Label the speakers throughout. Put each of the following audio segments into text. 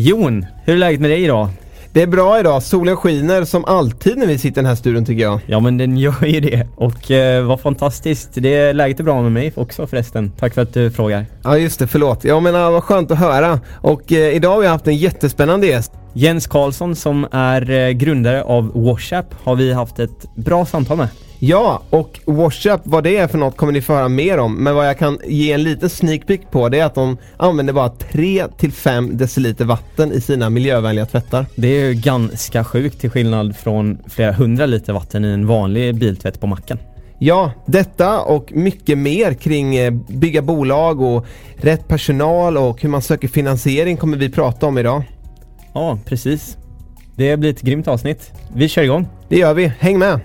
Speaker 1: Jon, hur är läget med dig idag?
Speaker 2: Det är bra idag, solen skiner som alltid när vi sitter i den här studion tycker jag.
Speaker 1: Ja men den gör ju det och eh, vad fantastiskt. Det läget är bra med mig också förresten. Tack för att du frågar.
Speaker 2: Ja just det, förlåt. Jag menar vad skönt att höra. Och eh, idag har vi haft en jättespännande gäst.
Speaker 1: Jens Karlsson som är eh, grundare av WashApp har vi haft ett bra samtal med.
Speaker 2: Ja, och WashUp, vad det är för något kommer ni få höra mer om. Men vad jag kan ge en liten sneak peek på det är att de använder bara 3-5 deciliter vatten i sina miljövänliga tvättar.
Speaker 1: Det är ju ganska sjukt till skillnad från flera hundra liter vatten i en vanlig biltvätt på macken.
Speaker 2: Ja, detta och mycket mer kring eh, bygga bolag och rätt personal och hur man söker finansiering kommer vi prata om idag.
Speaker 1: Ja, precis. Det blir ett grymt avsnitt. Vi kör igång.
Speaker 2: Det gör vi, häng med!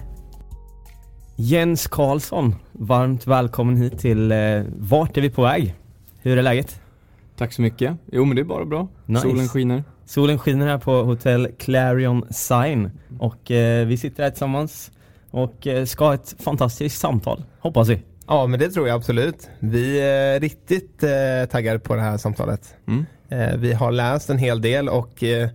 Speaker 1: Jens Karlsson, varmt välkommen hit till eh, Vart är vi på väg? Hur är läget?
Speaker 3: Tack så mycket. Jo men det är bara bra.
Speaker 1: Nice.
Speaker 3: Solen skiner.
Speaker 1: Solen skiner här på hotell Clarion Sign och eh, vi sitter här tillsammans och eh, ska ha ett fantastiskt samtal, hoppas vi.
Speaker 2: Ja men det tror jag absolut. Vi är riktigt eh, taggade på det här samtalet.
Speaker 3: Mm.
Speaker 2: Eh, vi har läst en hel del och eh,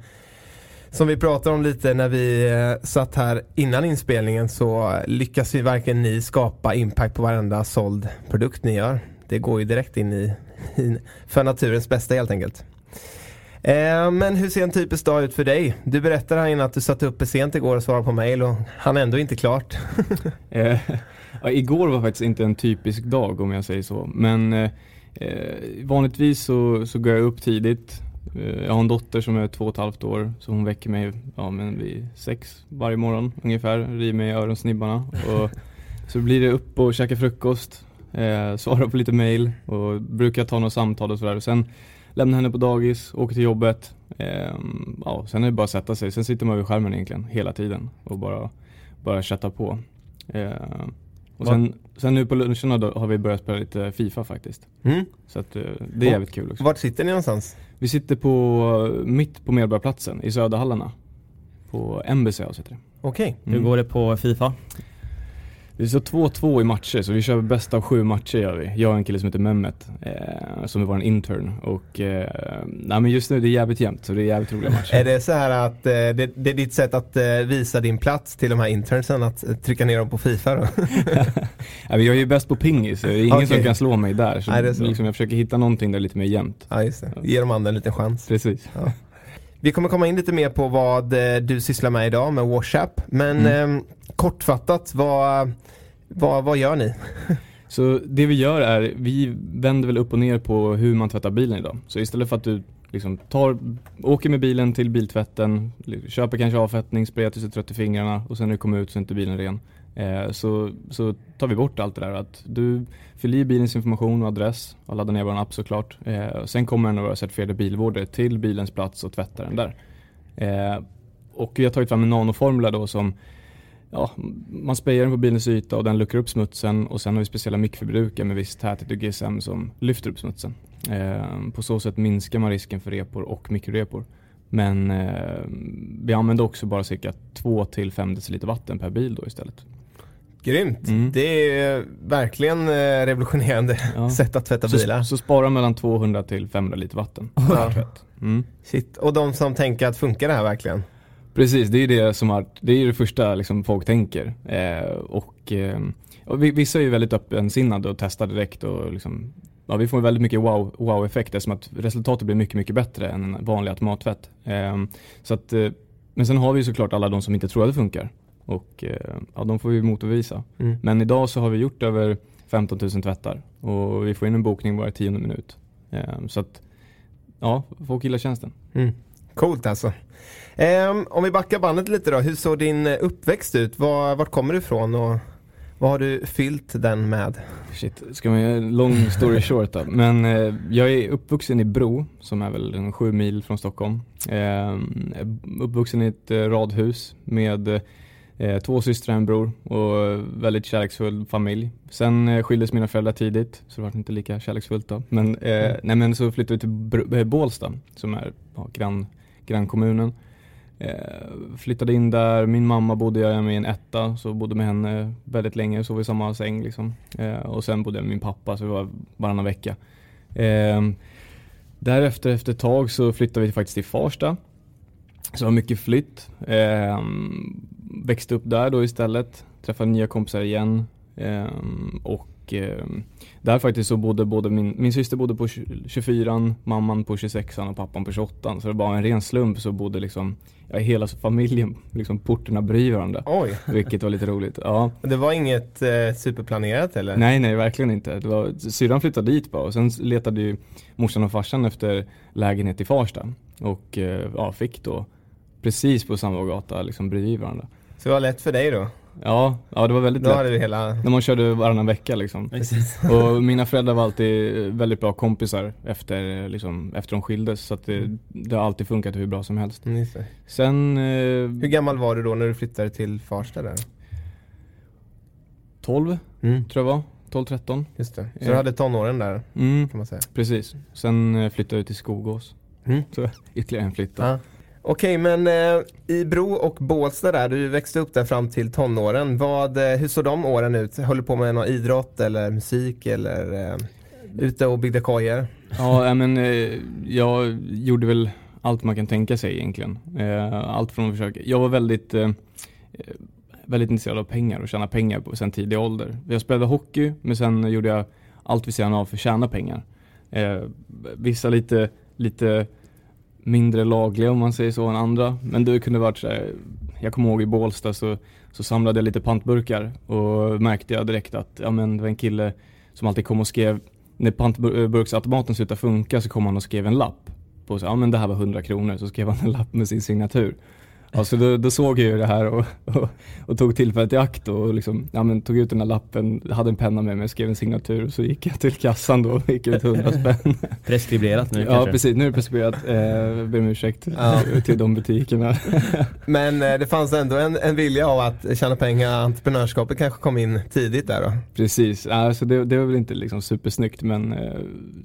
Speaker 2: som vi pratade om lite när vi eh, satt här innan inspelningen så lyckas ju verkligen ni skapa impact på varenda såld produkt ni gör. Det går ju direkt in i, i för naturens bästa helt enkelt. Eh, men hur ser en typisk dag ut för dig? Du berättade här innan att du satt uppe sent igår och svarade på mail och han är ändå inte klart.
Speaker 3: Eh, ja, igår var faktiskt inte en typisk dag om jag säger så. Men eh, eh vanligtvis så, så går jag upp tidigt. Eh, jag har en dotter som är två och ett halvt år så hon väcker mig ja, men vid sex varje morgon ungefär. River mig i öronsnibbarna. Och så blir det upp och käka frukost. Eh, svara på lite mail och brukar ta några samtal och sådär. Sen lämna henne på dagis, åka till jobbet. Eh, ja, sen är det bara att sätta sig. Sen sitter man vid skärmen egentligen hela tiden och bara, bara chatta på. Eh, och sen, sen nu på luncherna har vi börjat spela lite FIFA faktiskt.
Speaker 2: Mm.
Speaker 3: Så att, eh, det är jävligt kul också.
Speaker 2: Vart sitter ni någonstans?
Speaker 3: Vi sitter på, mitt på Medborgarplatsen i Söderhallarna. På MBC heter det.
Speaker 2: Okej.
Speaker 1: Hur
Speaker 3: Mm.
Speaker 1: går det på Fifa?
Speaker 3: Det står 2-2 i matcher så vi kör bäst av sju matcher gör vi. Jag och en kille som heter Mehmet eh, som är vår intern och eh, nej men just nu det är jävligt jämnt så det är jävligt roliga matcher.
Speaker 2: Är det så här att eh, det, det är ditt sätt att eh, visa din plats till de här internsen att eh, trycka ner dem på Fifa då?
Speaker 3: ja, men jag är ju bäst på pingis så det är ingen
Speaker 2: Okej.
Speaker 3: som kan slå mig där. Så,
Speaker 2: Nej, det så.
Speaker 3: Liksom, jag försöker hitta någonting där lite mer jämnt.
Speaker 2: ja just det. Ge de andra en liten chans.
Speaker 3: Precis.
Speaker 2: Vi kommer komma in lite mer på vad eh, du sysslar med idag med WashApp. Men eh, kortfattat, vad, vad, vad gör ni?
Speaker 3: Så det vi gör är, vi vänder väl upp och ner på hur man tvättar bilen idag. Så istället för att du liksom tar, åker med bilen till biltvätten, köper kanske avfettning, sprayar tills du är trött i fingrarna och sen när du kommer ut så är inte bilen ren. Eh, så, så tar vi bort allt det där. Att du fyller i bilens information och adress och laddar ner vår app såklart. Eh, sen kommer en av våra certifierade bilvårdare till bilens plats och tvättar den där. Eh, och vi har tagit fram en nanoformula då som ja, man sprayar den på bilens yta och den luckrar upp smutsen och sen har vi speciella mikroförbrukare med viss täthet och GSM som lyfter upp smutsen. Eh, på så sätt minskar man risken för repor och mikrorepor. Men eh, vi använder också bara cirka 2-5 deciliter vatten per bil då istället.
Speaker 2: Grymt!
Speaker 3: Mm.
Speaker 2: Det är verkligen eh, revolutionerande
Speaker 3: Ja.
Speaker 2: sätt att tvätta bilar.
Speaker 3: Så, så spara mellan 200 till 500 liter vatten.
Speaker 2: Ja.
Speaker 3: Mm.
Speaker 2: Shit. Och de som tänker att funkar det här verkligen?
Speaker 3: Precis, det är det som har, det är det första liksom folk tänker. Eh, och, eh, och vi- vissa är ju väldigt öppensinnade och testar direkt och liksom ja, vi får väldigt mycket wow, wow-effekt eftersom att resultatet blir mycket, mycket bättre än vanlig automattvätt. Eh, så att, eh, men sen har vi såklart alla de som inte tror att det funkar och eh, ja, de får vi motbevisa.
Speaker 2: Mm.
Speaker 3: Men idag så har vi gjort över 15 000 tvättar och vi får in en bokning varje tionde minut. Eh, så att ja, folk gillar tjänsten.
Speaker 2: Mm. Coolt alltså. Ehm, om vi backar bandet lite då, hur såg din uppväxt ut? Var, vart kommer du ifrån och vad har du fyllt den med?
Speaker 3: Shit, ska man göra en lång story short då? Men eh, jag är uppvuxen i Bro, som är väl en sju mil från Stockholm. Eh, uppvuxen i ett eh, radhus med två systrar och en bror och väldigt kärleksfull familj. Sen eh, skildes mina föräldrar tidigt, så det var inte lika kärleksfullt då. Men, eh,
Speaker 2: Mm.
Speaker 3: nej, men så flyttade vi till Br- eh, Bålsta, som är ja, grann, grannkommunen. Eh, flyttade in där, min mamma bodde jag med i en etta, så bodde med henne väldigt länge, sov i samma säng liksom. Eh, och sen bodde jag med min pappa, så det var varannan vecka. Eh, därefter, efter ett tag, så flyttade vi faktiskt till Farsta. Så det var mycket flytt. Växte upp där då istället, träffade nya kompisar igen. Eh, och eh, där faktiskt så bodde både min, min syster bodde på 24 mamman på 26 och pappan på 28 Så det var en ren slump så bodde liksom, ja, hela familjen, liksom porterna bredvid varandra.
Speaker 2: Oj,
Speaker 3: Vilket var lite roligt. Ja.
Speaker 2: det var inget eh, superplanerat eller?
Speaker 3: Nej, nej, verkligen inte. Det var, syrran flyttade dit bara och sen letade ju morsan och farsan efter lägenhet i Farsta. Och eh, ja, fick då precis på samma gata liksom bredvid varandra.
Speaker 2: Så det var lätt för dig då?
Speaker 3: Ja, ja det var väldigt
Speaker 2: Då
Speaker 3: lätt.
Speaker 2: hade du hela...
Speaker 3: När man körde varannan vecka liksom. Och mina föräldrar var alltid väldigt bra kompisar efter, liksom, efter de skildes. Så det, det har alltid funkat hur bra som helst.
Speaker 2: Mm.
Speaker 3: Sen eh,
Speaker 2: Hur gammal var du då när du flyttade till Farsta där?
Speaker 3: 12
Speaker 2: Mm.
Speaker 3: tror jag var. 12-13.
Speaker 2: Just det. Så du hade tonåren där
Speaker 3: Mm,
Speaker 2: kan man säga?
Speaker 3: precis. Sen eh, flyttade jag till Skogås.
Speaker 2: Mm.
Speaker 3: Så ytterligare en flytt då.
Speaker 2: Okej, men eh, i Bro och Bålsta där, du växte upp där fram till tonåren. Vad, eh, hur såg de åren ut? Höll du på med någon idrott eller musik eller eh, ute och byggde kojor?
Speaker 3: Ja, men eh, jag gjorde väl allt man kan tänka sig egentligen. Eh, allt från att försöka, jag var väldigt, eh, eh, väldigt intresserad av pengar och tjäna pengar på sen tidig ålder. Jag spelade hockey, men sen gjorde jag allt vid sidan av för att tjäna pengar. Eh, vissa lite, lite mindre lagliga om man säger så än andra. Men det kunde varit så här, jag kommer ihåg i Bålsta så, så samlade jag lite pantburkar och märkte jag direkt att ja, men det var en kille som alltid kom och skrev när pantburksautomaten slutade funka så kom han och skrev en lapp. På så, ja men det här var 100 kronor, så skrev han en lapp med sin signatur. Ja, så då, då såg jag ju det här och, och, och tog tillfället i akt och liksom, ja, men tog ut den här lappen, hade en penna med mig, skrev en signatur och så gick jag till kassan då och fick ut 100 spänn.
Speaker 1: Preskriberat nu
Speaker 3: ja
Speaker 1: kanske?
Speaker 3: precis, nu är det preskriberat. Eh, ber om ursäkt
Speaker 2: Ja.
Speaker 3: till de butikerna.
Speaker 2: Men eh, det fanns ändå en, en vilja av att tjäna pengar, entreprenörskapet kanske kom in tidigt där då?
Speaker 3: Precis, alltså det, det var väl inte liksom supersnyggt men eh,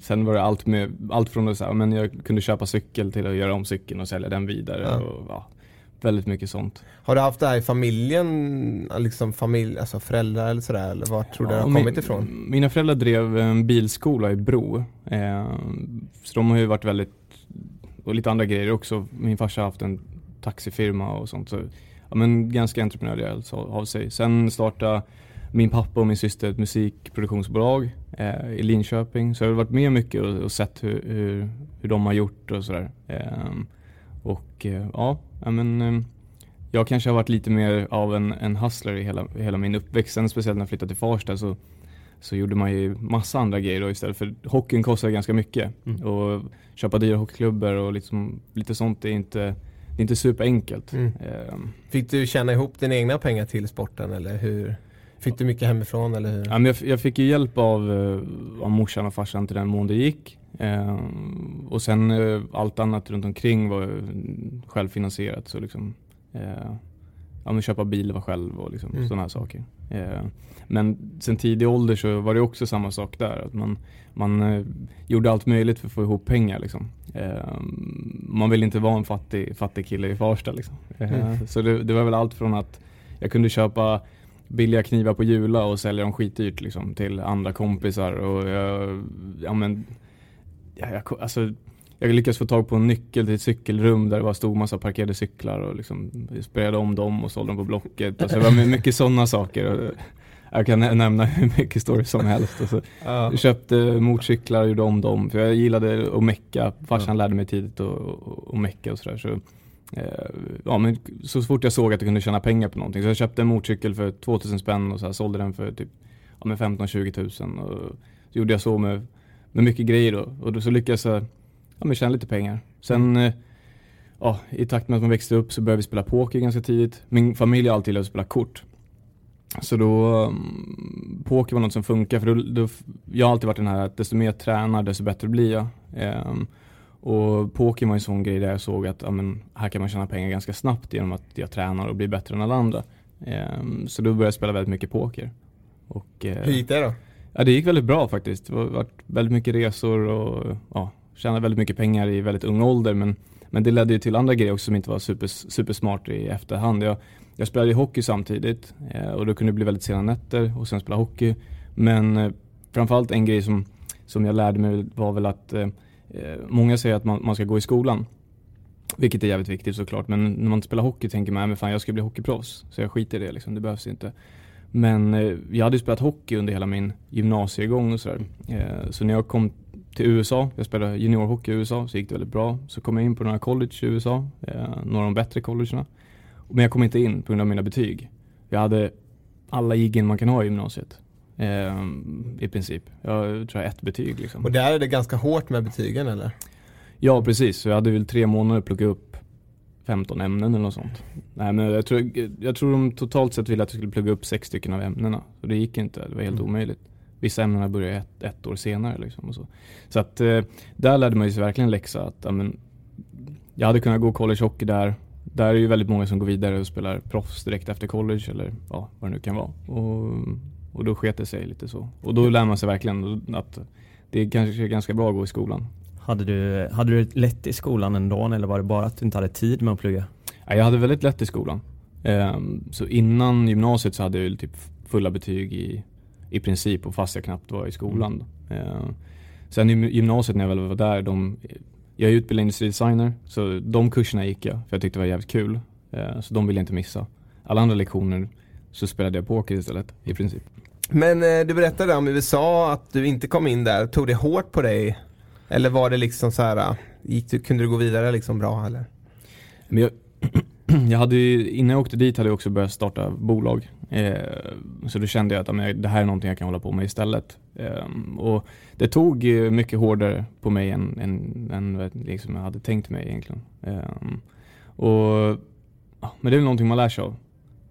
Speaker 3: sen var det allt med, allt från att säga, men jag kunde köpa cykel till att göra om cykeln och sälja den vidare
Speaker 2: Ja.
Speaker 3: och ja, väldigt mycket sånt.
Speaker 2: Har du haft det här i familjen, liksom familj, alltså föräldrar eller sådär? Eller vart tror du det
Speaker 3: Ja,
Speaker 2: har
Speaker 3: min-
Speaker 2: kommit ifrån?
Speaker 3: Mina föräldrar drev en bilskola i Bro. Eh, så de har ju varit väldigt, och lite andra grejer också. Min farsa har haft en taxifirma och sånt. Så, ja, men ganska entreprenöriellt så- av sig. Sen startade min pappa och min syster ett musikproduktionsbolag eh, i Linköping. Så jag har varit med mycket och, och sett hur, hur, hur de har gjort och sådär. Eh, och eh, ja, ja, men eh, jag kanske har varit lite mer av en, en hustler i hela, hela min uppväxt. Sen speciellt när jag flyttade till Farsta så, så gjorde man ju massa andra grejer då istället för hockeyn kostar ganska mycket.
Speaker 1: Mm.
Speaker 3: Och köpa dyra hockeyklubbor och liksom, lite sånt är inte, det är inte superenkelt.
Speaker 2: Mm.
Speaker 3: Ehm,
Speaker 2: Fick du tjäna ihop dina egna pengar till sporten eller hur? Fick du mycket hemifrån eller hur?
Speaker 3: Ja, men jag, jag fick ju hjälp av, eh, av morsan och farsan till den mån det gick. Ehm, och sen eh, allt annat runt omkring var självfinansierat. Så liksom, eh, ja, men köpa bil var själv och liksom,
Speaker 2: Mm.
Speaker 3: sådana här saker. Eh, men sen tidig ålder så var det också samma sak där. Att man man eh, gjorde allt möjligt för att få ihop pengar. Liksom. Eh, man vill inte vara en fattig, fattig kille i Farsta. Liksom. Eh,
Speaker 2: Mm.
Speaker 3: Så det, det var väl allt från att jag kunde köpa billiga knivar på Jula och sälja dem skitdyrt liksom, till andra kompisar. Och jag, ja, men, jag, alltså, jag lyckades få tag på en nyckel till ett cykelrum där det var stor massa parkerade cyklar och liksom sprayade om dem och sålde dem på Blocket. Alltså, det var mycket sådana saker. Och, Jag kan nämna hur mycket stories som helst. Alltså, jag köpte motorcyklar, gjorde om dem. För jag gillade att mecka. Farsan lärde mig tidigt att, mecka och sådär. Så, eh, ja, men så fort jag såg att jag kunde tjäna pengar på någonting. Så jag köpte en motorcykel för 2000 spänn och så här, sålde den för typ ja, men 15-20 tusen. Och så gjorde jag så med, med mycket grejer då. Och då så lyckades jag ja, men tjäna lite pengar. Sen eh, ja, i takt med att man växte upp så började vi spela poker ganska tidigt. Min familj har alltid gillat att spela kort. Så då, um, poker var något som funkar för då, då, jag har alltid varit den här att desto mer jag tränar desto bättre blir jag. Ehm, och poker var en sån grej där jag såg att ja, men, här kan man tjäna pengar ganska snabbt genom att jag tränar och blir bättre än alla andra. Ehm, så då började jag spela väldigt mycket poker. Och, eh,
Speaker 2: Hur gick det då?
Speaker 3: Ja det gick väldigt bra faktiskt. Det har varit väldigt mycket resor och ja, tjänade väldigt mycket pengar i väldigt ung ålder men, men det ledde ju till andra grejer också som inte var super, supersmart i efterhand. Jag, jag spelade ju hockey samtidigt eh, och då kunde det bli väldigt sena nätter och sen spela hockey. Men eh, framförallt en grej som, som jag lärde mig var väl att eh, eh, många säger att man, man ska gå i skolan. Vilket är jävligt viktigt såklart men när man spelar hockey tänker man att jag ska bli hockeyproffs. Så jag skiter i det liksom, det behövs inte. Men eh, jag hade ju spelat hockey under hela min gymnasiegång och sådär. Eh, så när jag kom till USA, jag spelade juniorhockey i USA, så gick det väldigt bra. Så kom jag in på några college i USA, eh, några av de bättre collegena. Men jag kom inte in på grund av mina betyg. Jag hade alla jiggen man kan ha i gymnasiet. I princip. Jag tror jag ett betyg liksom.
Speaker 2: Och där är det ganska hårt med betygen eller?
Speaker 3: Ja precis, så jag hade väl tre månader att plugga upp 15 ämnen eller något sånt. Nej men jag tror, jag tror de totalt sett ville att jag skulle plugga upp sex stycken av ämnena. Så det gick inte, det var helt
Speaker 2: Mm.
Speaker 3: omöjligt. Vissa ämnena började ett, ett år senare liksom och så. Så att eh, där lärde man sig verkligen läxa att ja, men, jag hade kunnat gå college hockey där. Där är ju väldigt många som går vidare och spelar proffs direkt efter college eller ja, vad det nu kan vara. Och, och då sket det sig lite så. Och då lär man sig verkligen att det är kanske ganska bra att gå i skolan.
Speaker 1: Hade du, hade du lätt i skolan ändå eller var det bara att du inte hade tid med att plugga?
Speaker 3: Ja, jag hade väldigt lätt i skolan. Ehm, så innan gymnasiet så hade jag typ fulla betyg i, i princip och fast jag knappt var i skolan. Ehm, sen i gymnasiet när jag väl var där, de, jag är utbildad industridesigner så de kurserna gick jag för jag tyckte det var jävligt kul. Ehm, så de ville jag inte missa. Alla andra lektioner så spelade jag poker istället i princip.
Speaker 2: Men eh, du berättade om USA, att du inte kom in där. Tog det hårt på dig? Eller var det liksom så här, gick du, kunde du gå vidare liksom bra eller?
Speaker 3: Men jag, jag hade ju, innan jag åkte dit hade jag också börjat starta bolag. Eh, så då kände jag att amen, det här är någonting jag kan hålla på med istället. Eh, och det tog mycket hårdare på mig än, än, än liksom jag hade tänkt mig egentligen. Eh, och, men det är väl någonting man lär sig av.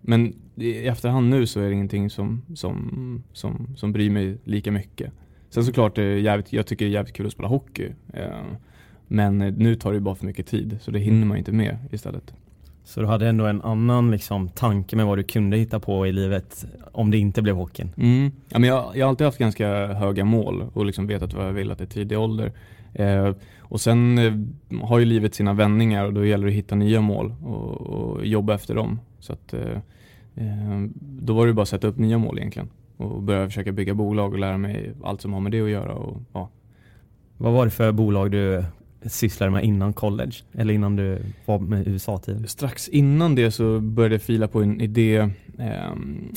Speaker 3: Men i efterhand nu så är det ingenting som, som, som, som bryr mig lika mycket. Sen såklart, är det jävligt, jag tycker det är jävligt kul att spela hockey. Eh, men eh, nu tar det bara för mycket tid så det hinner man inte med istället.
Speaker 1: Så du hade ändå en annan liksom, tanke med vad du kunde hitta på i livet om det inte blev hockeyn?
Speaker 3: Mm. Ja, men jag, jag har alltid haft ganska höga mål och liksom vetat vad jag vill att i tidig ålder. Eh, och sen eh, har ju livet sina vändningar och då gäller det att hitta nya mål och, och jobba efter dem. Så att, eh, eh, då var det bara att sätta upp nya mål egentligen och börja försöka bygga bolag och lära mig allt som har med det att göra. Och, ja.
Speaker 1: Vad var det för bolag du sysslade med innan college? Eller innan du var med USA-tid?
Speaker 3: Strax innan det så började jag fila på en idé, eh,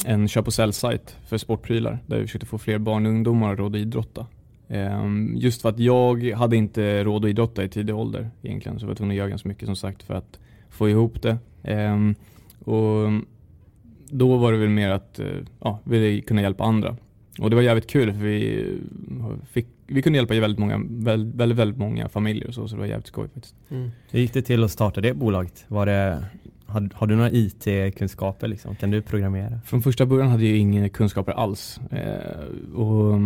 Speaker 3: en köp och säljsajt för sportprylar där vi försökte få fler barn och ungdomar att råd att idrotta. Eh, just för att jag hade inte råd att idrotta i tidig ålder egentligen så jag var tvungen att göra ganska mycket som sagt för att få ihop det. Eh, och då var det väl mer att eh, ja, ville kunna hjälpa andra. Och det var jävligt kul för vi, fick, vi kunde hjälpa väldigt många, väldigt, väldigt, väldigt många familjer och så, så det var jävligt skoj faktiskt.
Speaker 1: Hur gick det till att starta det bolaget? Var det, har, har du några IT-kunskaper liksom? Kan du programmera?
Speaker 3: Från första början hade jag inga kunskaper alls. Eh, och,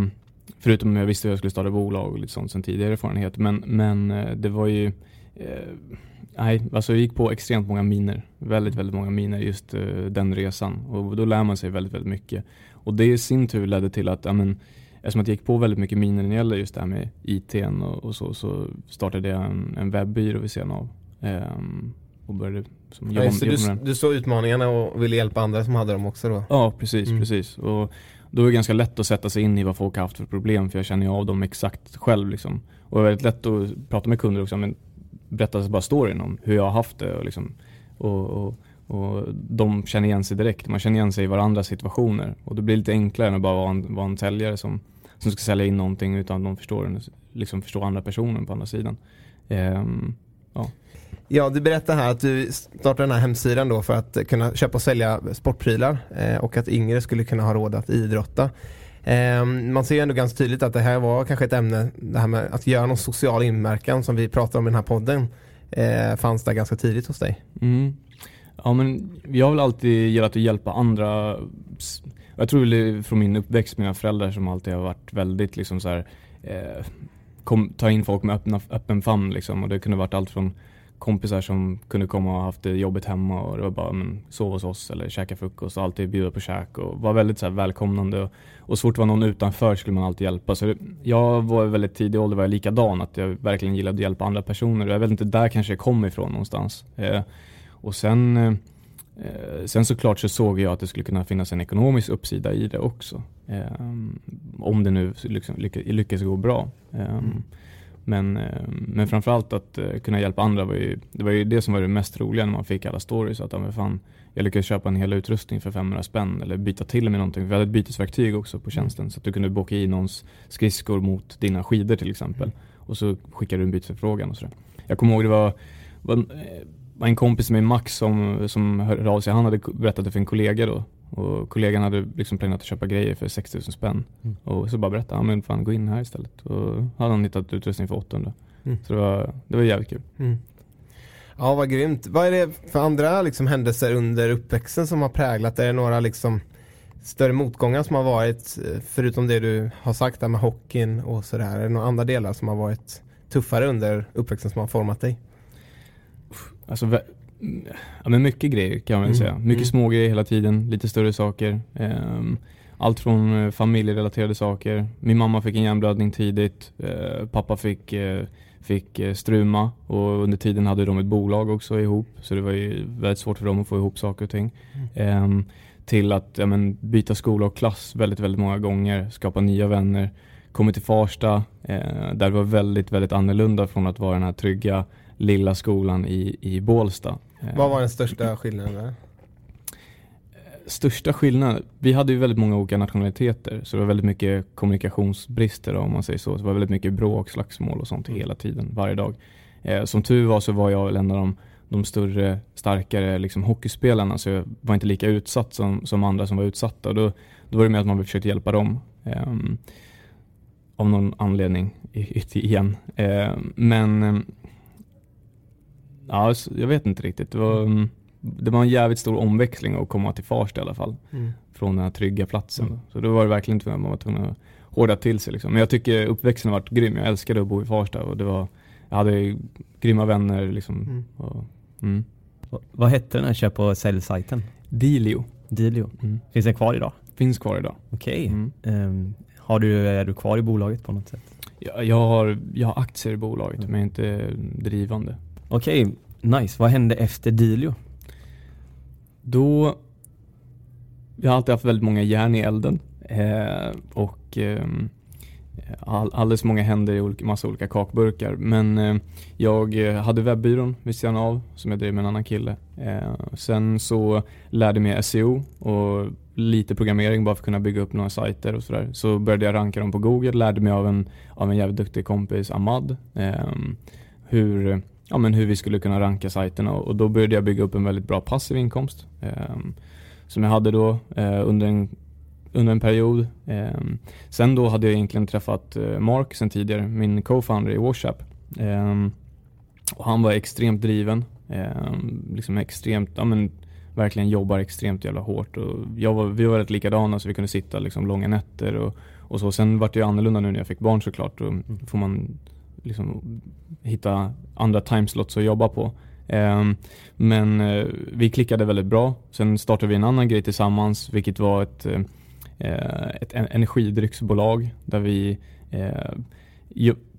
Speaker 3: förutom jag visste att jag skulle starta bolag och lite sånt sen tidigare erfarenhet. Men, men eh, det var ju eh, Nej, alltså jag gick på extremt många miner. Väldigt, väldigt många miner just eh, den resan. Och då lär man sig väldigt, väldigt mycket. Och det i sin tur ledde till att, ja, men, eftersom att jag gick på väldigt mycket miner när det gäller just det här med IT och, och så, så startade jag en, en webbyrå vid sidan av. Ehm, och började som,
Speaker 2: Ja,
Speaker 3: jobba, jobba
Speaker 2: du, du såg utmaningarna och ville hjälpa andra som hade dem också då?
Speaker 3: Ja, precis,
Speaker 2: Mm.
Speaker 3: precis. Och då är det ganska lätt att sätta sig in i vad folk har haft för problem för jag känner ju av dem exakt själv liksom. Och det är väldigt lätt att prata med kunder också, men berätta bara storyn om hur jag har haft det och liksom och, och, Och de känner igen sig direkt, man känner igen sig i varandras situationer. Och det blir lite enklare än att bara vara en, vara en säljare som, som ska sälja in någonting utan att de förstår, liksom förstår andra personen på andra sidan. Um, ja.
Speaker 2: Ja, du berättar här att du startade den här hemsidan då för att kunna köpa och sälja sportprylar eh, och att yngre skulle kunna ha råd att idrotta. Ehm, man ser ju ändå ganska tydligt att det här var kanske ett ämne, det här med att göra någon social inverkan som vi pratar om i den här podden, eh, fanns där ganska tidigt hos dig.
Speaker 3: Mm. Ja men jag har väl alltid gillat att hjälpa andra. Jag tror väl från min uppväxt, mina föräldrar som alltid har varit väldigt liksom så här, eh, kom, ta in folk med öppna, öppen famn liksom och det kunde varit allt från kompisar som kunde komma och haft det jobbigt hemma och det var bara men, sova hos oss eller käka frukost och alltid bjuda på käk och var väldigt så här, välkomnande och, och så fort det var någon utanför skulle man alltid hjälpa. Så det, jag var väldigt tidig ålder var jag likadan att jag verkligen gillade att hjälpa andra personer och jag vet inte där kanske jag kom ifrån någonstans. Eh, och sen eh, eh Sen såklart så såg jag att det skulle kunna finnas en ekonomisk uppsida i det också. Eh, om det nu liksom lyckas, lyckas gå bra. Eh, mm. Men, eh, men framförallt att uh, kunna hjälpa andra var ju, det var ju det som var det mest roliga när man fick alla stories. Att fan, jag lyckades köpa en hel utrustning för 500 spänn eller byta till med någonting. Vi hade ett bytesverktyg också på tjänsten så att du kunde boka i någons skridskor mot dina skidor till exempel. Mm. Och så skickade du en bytesförfrågan och sådär. Jag kommer ihåg det var, var, eh, var en kompis med Max som, som hörde av sig. Han hade berättat det för en kollega då och kollegan hade liksom planerat att köpa grejer för 6000 spänn. Mm. Och så bara berättade han, men fan gå in här istället. Och hade han hittat utrustning för 800. Mm. Så det var, det var jävligt kul. Mm.
Speaker 2: Ja, vad grymt. Vad är det för andra liksom, händelser under uppväxten som har präglat? Är det några liksom, större motgångar som har varit, förutom det du har sagt där med hockeyn och sådär? Är det några andra delar som har varit tuffare under uppväxten som har format dig?
Speaker 3: Alltså Ja men mycket grejer kan man mm. säga. Mycket mm. små grejer hela tiden, lite större saker. Um, allt från uh, familjerelaterade saker. Min mamma fick en hjärnblödning tidigt. Uh, pappa fick, uh, fick struma och under tiden hade de ett bolag också ihop. Så det var ju väldigt svårt för dem att få ihop saker och ting. Mm. Um, till att ja, men, byta skola och klass väldigt, väldigt många gånger. Skapa nya vänner. Kommit till Farsta där det var väldigt, väldigt annorlunda från att vara den här trygga lilla skolan i, i Bålsta.
Speaker 2: Vad var den största skillnaden där?
Speaker 3: Största skillnaden? Vi hade ju väldigt många olika nationaliteter så det var väldigt mycket kommunikationsbrister om man säger så. Det var väldigt mycket bråk, slagsmål och sånt mm. hela tiden, varje dag. Eh, som tur var så var jag väl en av de, de större, starkare liksom, hockeyspelarna så jag var inte lika utsatt som, som andra som var utsatta. Då, då var det med att man försökte hjälpa dem. Eh, av någon anledning igen. Eh, men Ja, jag vet inte riktigt. Det var, mm, det var en jävligt stor omväxling att komma till Farsta i alla fall. Mm. Från den här trygga platsen. Mm. Så då var det verkligen tvungen, man var tvungen att hårda till sig. Liksom. Men jag tycker uppväxten har varit grym. Jag älskade att bo i Farsta och det var, jag hade grymma vänner. Liksom. Mm. Och,
Speaker 1: mm. Vad hette den här köp och säljsajten?
Speaker 3: Dilio.
Speaker 1: Dilio. Mm. Finns den kvar idag?
Speaker 3: Finns kvar idag.
Speaker 1: Okej. Okay. Um, har du, är du kvar i bolaget på något sätt?
Speaker 3: Jag, jag, har, jag har aktier i bolaget men jag är inte drivande.
Speaker 1: Okej, okay, nice. Vad hände efter Dilio?
Speaker 3: Då, jag har alltid haft väldigt många järn i elden. Eh, och eh, all, alldeles många händer i olika, massa olika kakburkar. Men eh, jag eh, hade webbyrån vid sidan av som jag drev med en annan kille. Eh, sen så lärde jag mig SEO och lite programmering bara för att kunna bygga upp några sajter och sådär. Så började jag ranka dem på Google, lärde mig av en, av en jävligt duktig kompis, Ahmad, eh, hur ja, men hur vi skulle kunna ranka sajterna och då började jag bygga upp en väldigt bra passiv inkomst eh, som jag hade då eh, under, en, under en period. Eh, sen då hade jag egentligen träffat eh, Mark sen tidigare, min co-founder i Washap. Ehm, och han var extremt driven, ehm, liksom extremt, ja men verkligen jobbar extremt jävla hårt och jag var, vi var rätt likadana så vi kunde sitta liksom långa nätter och, och så. Sen vart det ju annorlunda nu när jag fick barn såklart. Då får man liksom hitta andra timeslots att jobba på. Ehm, men eh, vi klickade väldigt bra. Sen startade vi en annan grej tillsammans vilket var ett, eh, eh, ett energidrycksbolag där vi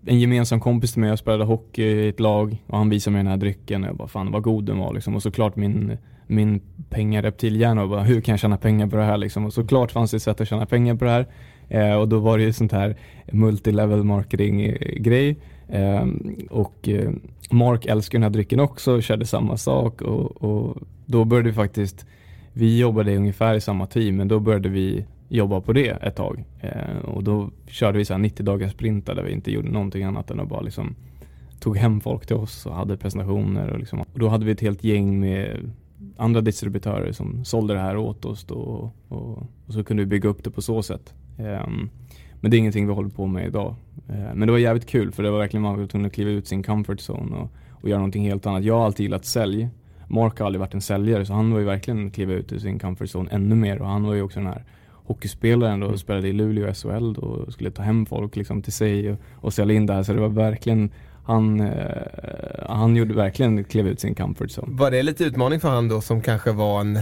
Speaker 3: en gemensam kompis till mig, jag spelade hockey i ett lag och han visade mig den här drycken och jag bara fan vad god den var liksom. Och såklart min, min pengareptilhjärna och bara hur kan jag tjäna pengar på det här liksom. Och såklart fanns det ett sätt att tjäna pengar på det här. Eh, och då var det ju sånt här multilevel marketing grej. Eh, och eh, Mark älskar den här drycken också och körde samma sak och, och då började vi faktiskt, vi jobbade ungefär i samma team men då började vi jobba på det ett tag. Eh, och då körde vi så 90 dagars sprintar där vi inte gjorde någonting annat än att bara liksom tog hem folk till oss och hade presentationer. Och, liksom, och då hade vi ett helt gäng med andra distributörer som sålde det här åt oss då, och, och, och så kunde vi bygga upp det på så sätt. Eh, men det är ingenting vi håller på med idag. Uh, men det var jävligt kul för det var verkligen man var tvungen att kliva ut sin comfort zone och, och göra någonting helt annat. Jag har alltid gillat sälj. Mark har aldrig varit en säljare så han var ju verkligen kliva ut ur sin comfort zone ännu mer och han var ju också den här hockeyspelaren då och mm. spelade i Luleå SHL då och skulle ta hem folk liksom till sig och, och sälja in där så det var verkligen han, eh, han gjorde verkligen klev ut sin comfort zone.
Speaker 2: Var det lite utmaning för han då som kanske var en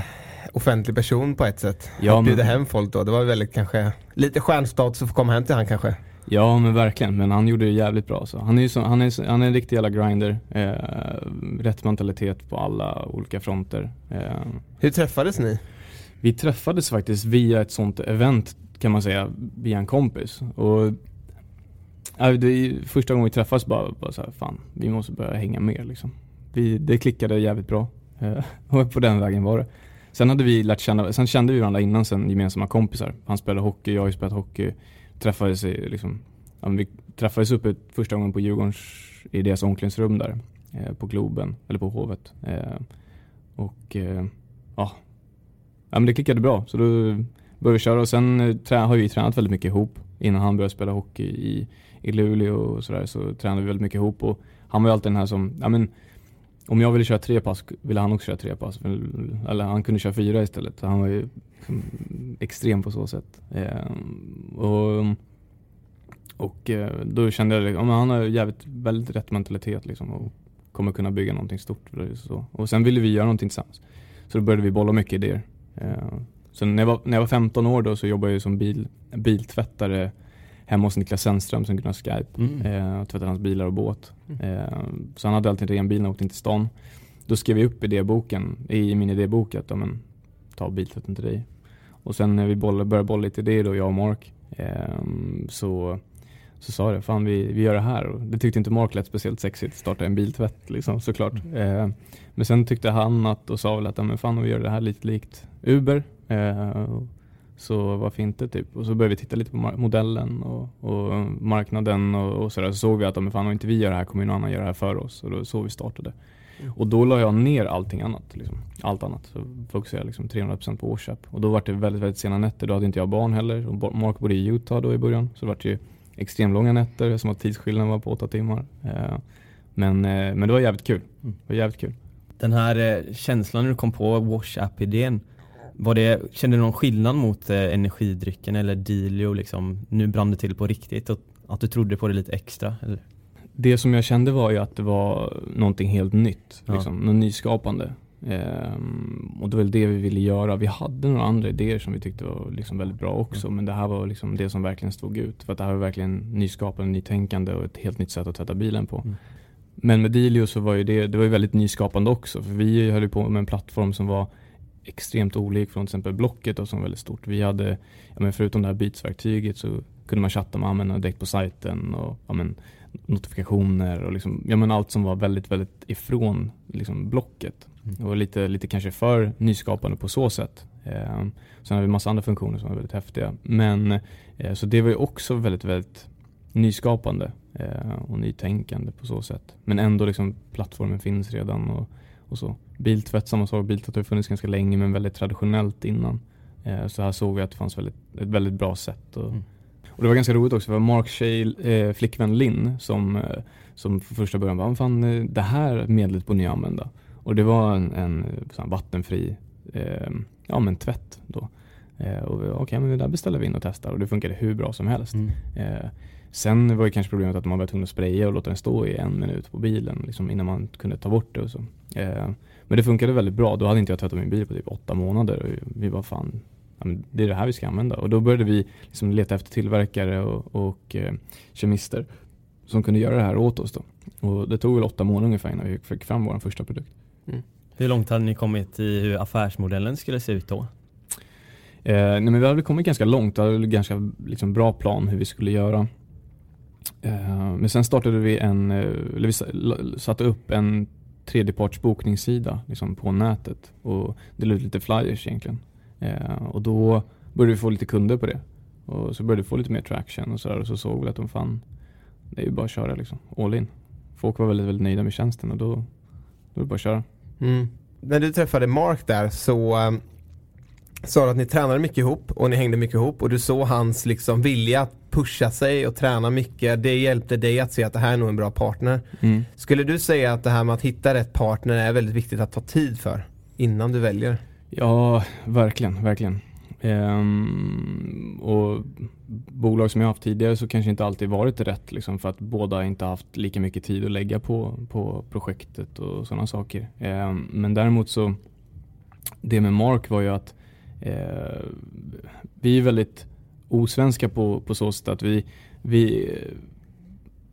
Speaker 2: offentlig person på ett sätt? Ja, att bjuda hem folk då, det var väldigt kanske lite stjärnstatus att få komma hem till han kanske?
Speaker 3: Ja men verkligen, men han gjorde det jävligt bra. Så. Han, är så, han, är, han är en riktig jävla grinder. Eh, rätt mentalitet på alla olika fronter. Eh.
Speaker 2: Hur träffades ni?
Speaker 3: Vi träffades faktiskt via ett sånt event kan man säga, via en kompis. Och Ja, det första gången vi träffades bara, bara så här, fan, vi måste börja hänga mer liksom. Vi, det klickade jävligt bra. Eh, och på den vägen var det. Sen hade vi lärt känna, sen kände vi varandra innan sen gemensamma kompisar. Han spelade hockey, jag har ju spelat hockey. Träffades i, liksom, ja, vi träffades uppe första gången på Djurgårdens, i deras omklädningsrum där. Eh, på Globen, eller på Hovet. Eh, och eh, ja, ja men det klickade bra. Så då började vi köra och sen eh, trä, har vi tränat väldigt mycket ihop innan han började spela hockey i i Luleå och sådär så tränade vi väldigt mycket ihop och han var ju alltid den här som, ja men om jag ville köra tre pass ville han också köra tre pass. Eller han kunde köra fyra istället. Han var ju liksom extrem på så sätt. Eh, och och eh, då kände jag att han har jävligt, väldigt rätt mentalitet liksom och kommer kunna bygga någonting stort. Så. Och sen ville vi göra någonting tillsammans. Så då började vi bolla mycket idéer. Eh, så när jag, var, när jag var 15 år då så jobbade jag som bil, biltvättare hemma hos Niklas Sennström som kunde ha Skype mm. eh, och tvättade hans bilar och båt. Mm. Eh, så han hade alltid en ren bil när han åkte in till stan. Då skrev vi upp idéboken, i min idébok att ja, men, ta biltvätten till dig. Och sen när vi boll, började bolla lite idéer då, jag och Mark, eh, så, så sa det, fan vi, vi gör det här. Och det tyckte inte Mark lät speciellt sexigt, starta en biltvätt liksom, såklart. Mm. Eh, men sen tyckte han att, och sa väl att, men fan vi gör det här lite likt Uber. Eh, så varför inte typ? Och så började vi titta lite på modellen och, och marknaden och, och sådär. Så såg vi att om, fan, om inte vi gör det här kommer någon annan göra det här för oss. Och då så vi startade. Mm. Och då la jag ner allting annat. Liksom. Allt annat. Så fokuserade liksom 300% på årsköp. Och då var det väldigt, väldigt sena nätter. Då hade inte jag barn heller. Och Mark bodde i Utah då i början. Så det var det ju extremt långa nätter som att tidsskillnaden var på åtta timmar. Eh, men, eh, men det var jävligt kul. Mm. Det var jävligt kul.
Speaker 1: Den här eh, känslan när du kom på Wash App-idén var det, kände du någon skillnad mot eh, energidrycken eller Dilio liksom, nu brann det till på riktigt och att du trodde på det lite extra? Eller?
Speaker 3: Det som jag kände var ju att det var någonting helt nytt, ja. liksom, något nyskapande. Ehm, och det var väl det vi ville göra. Vi hade några andra idéer som vi tyckte var liksom väldigt bra också, mm. men det här var liksom det som verkligen stod ut. För att det här var verkligen nyskapande, nytänkande och ett helt nytt sätt att tvätta bilen på. Mm. Men med Dilio så var ju det, det var ju väldigt nyskapande också, för vi höll på med en plattform som var extremt olik från till exempel Blocket då, som var väldigt stort. Vi hade, ja, men förutom det här Beats-verktyget så kunde man chatta med användarna direkt på sajten och ja, men, notifikationer och liksom, ja, men allt som var väldigt, väldigt ifrån liksom, Blocket. Mm. Och lite, lite kanske för nyskapande på så sätt. Eh, sen har vi massa andra funktioner som var väldigt häftiga. Men eh, så det var ju också väldigt, väldigt nyskapande eh, och nytänkande på så sätt. Men ändå liksom plattformen finns redan och, och så. Biltvätt, samma sak. Biltvätt har funnits ganska länge men väldigt traditionellt innan. Eh, så här såg vi att det fanns väldigt, ett väldigt bra sätt. Och, mm. och det var ganska roligt också för Mark Shale, eh, flickvän Linn som, eh, som för första början bara, fan det här medlet borde ni använda. Och det var en, en vattenfri eh, ja, men tvätt då. Eh, okej, okay, men det där beställer vi in och testar och det funkade hur bra som helst. Mm. Eh, sen var ju kanske problemet att man var tvungen att spraya och låta den stå i en minut på bilen liksom, innan man kunde ta bort det och så. Eh, men det funkade väldigt bra. Då hade inte jag tvättat min bil på typ åtta månader. Och vi var fan, ja, det är det här vi ska använda. Och då började vi liksom leta efter tillverkare och, och eh, kemister som kunde göra det här åt oss. Då. Och det tog väl åtta månader ungefär innan vi fick fram vår första produkt. Mm.
Speaker 1: Hur långt hade ni kommit i hur affärsmodellen skulle se ut då?
Speaker 3: Eh, nej men vi hade kommit ganska långt, vi hade en ganska liksom, bra plan hur vi skulle göra. Eh, men sen startade vi en, eh, eller vi satte upp en tredjepartsbokningssida liksom, på nätet och delade ut lite flyers egentligen. Eh, och då började vi få lite kunder på det. Och så började vi få lite mer traction och sådär och så såg vi att de fann, det är ju bara att köra liksom, all in. Folk var väldigt, väldigt nöjda med tjänsten och då, då är det bara att köra.
Speaker 2: Mm. När du träffade Mark där så eh, sa du att ni tränade mycket ihop och ni hängde mycket ihop och du såg hans liksom vilja att pusha sig och träna mycket. Det hjälpte dig att se att det här är nog en bra partner. Mm. Skulle du säga att det här med att hitta rätt partner är väldigt viktigt att ta tid för innan du väljer?
Speaker 3: Ja, verkligen, verkligen. Ehm, och bolag som jag haft tidigare så kanske inte alltid varit rätt liksom, för att båda inte haft lika mycket tid att lägga på, på projektet och sådana saker. Ehm, men däremot så, det med Mark var ju att eh, vi är väldigt osvenska på, på så sätt att vi, vi,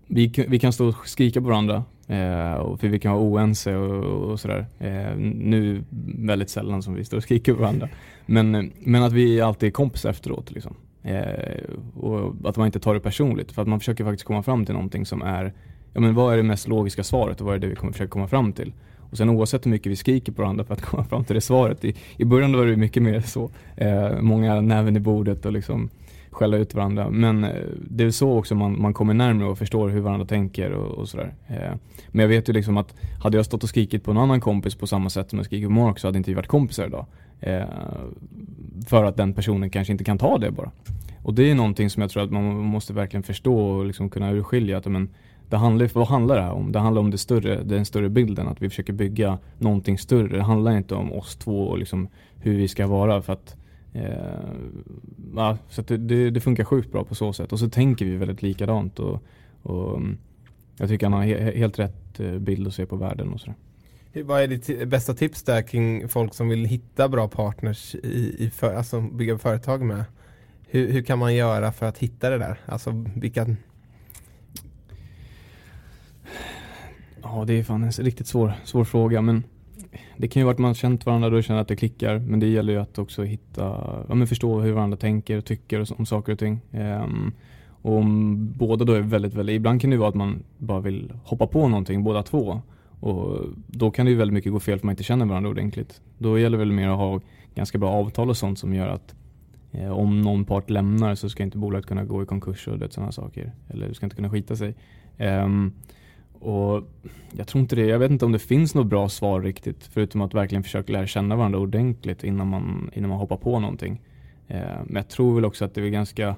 Speaker 3: vi, vi kan stå och skrika på varandra Eh, och för vi kan vara oense och, och sådär. Eh, nu väldigt sällan som vi står och skriker på varandra. Men, men att vi alltid är kompisar efteråt. Liksom. Eh, och att man inte tar det personligt. För att man försöker faktiskt komma fram till någonting som är, ja men vad är det mest logiska svaret och vad är det vi kommer försöka komma fram till. Och sen oavsett hur mycket vi skriker på varandra för att komma fram till det svaret. I, i början var det mycket mer så. Eh, många näven i bordet och liksom skälla ut varandra. Men eh, det är så också man, man kommer närmare och förstår hur varandra tänker och, och sådär. Eh, men jag vet ju liksom att hade jag stått och skrikit på en annan kompis på samma sätt som jag skriker på Mark så hade inte vi varit kompisar idag. Eh, för att den personen kanske inte kan ta det bara. Och det är någonting som jag tror att man måste verkligen förstå och liksom kunna urskilja. Att, men, det handlar, vad handlar det här om? Det handlar om det större, den större bilden, att vi försöker bygga någonting större. Det handlar inte om oss två och liksom hur vi ska vara. för att Eh, ja, så det, det, det, funkar sjukt bra på så sätt. Och så tänker vi väldigt likadant. Och, och mm, jag tycker han har he, helt rätt eh, bild att se på världen och sådär.
Speaker 2: Vad är ditt bästa tips där kring folk som vill hitta bra partners i, i för, alltså bygga företag med? Hur, hur kan man göra för att hitta det där? Alltså vilka...
Speaker 3: Ja, det är fan en riktigt svår, svår fråga. Men det kan ju vara att man känt varandra och känner att det klickar. Men det gäller ju att också hitta, ja, men förstå hur varandra tänker och tycker om saker och ting. Um, och om båda då är väldigt, väldigt, ibland kan det vara att man bara vill hoppa på någonting båda två. Och då kan det ju väldigt mycket gå fel för man inte känner varandra ordentligt. Då gäller det väl mer att ha ganska bra avtal och sånt som gör att eh, om någon part lämnar så ska inte bolaget kunna gå i konkurs och sådana saker. Eller du ska inte kunna skita sig. Um, och jag tror inte det, jag vet inte om det finns något bra svar riktigt förutom att verkligen försöka lära känna varandra ordentligt innan man, innan man hoppar på någonting. Eh, men jag tror väl också att det är ganska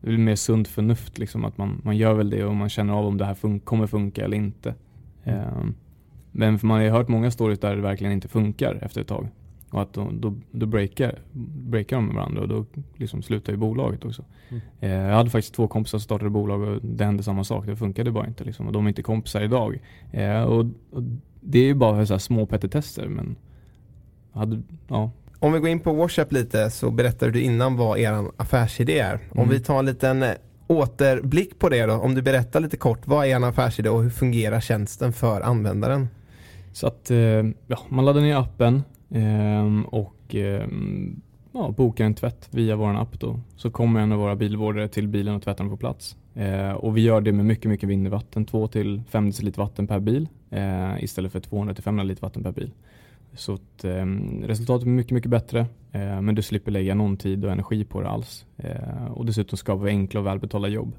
Speaker 3: det är mer sunt förnuft liksom att man, man gör väl det och man känner av om det här fun kommer funka eller inte. Eh, men man har ju hört många stories där det verkligen inte funkar efter ett tag. Och att då, då, då breakar, breakar de med varandra och då liksom slutar ju bolaget också. Mm. Eh, jag hade faktiskt två kompisar som startade bolag och det hände samma sak. Det funkade bara inte liksom. Och de är inte kompisar idag. Eh, och, och, det är ju bara så här små petitester men hade, ja.
Speaker 2: Om vi går in på WhatsApp lite så berättade du innan vad er affärsidé är. Om mm. vi tar en liten eh, återblick på det då. Om du berättar lite kort, vad är en affärsidé och hur fungerar tjänsten för användaren?
Speaker 3: Så att eh, ja, man laddar ner appen Ehm, och ehm, ja, bokar en tvätt via vår app då. Så kommer en av våra bilvårdare till bilen och tvättar den på plats. Eh, och vi gör det med mycket, mycket mindre vatten. 2 till 5 deciliter vatten per bil eh, istället för 200 till 500 liter vatten per bil. Så att, eh, resultatet är mycket, mycket bättre. Eh, men du slipper lägga någon tid och energi på det alls. Eh, och dessutom skapar vi enkla och välbetalda jobb.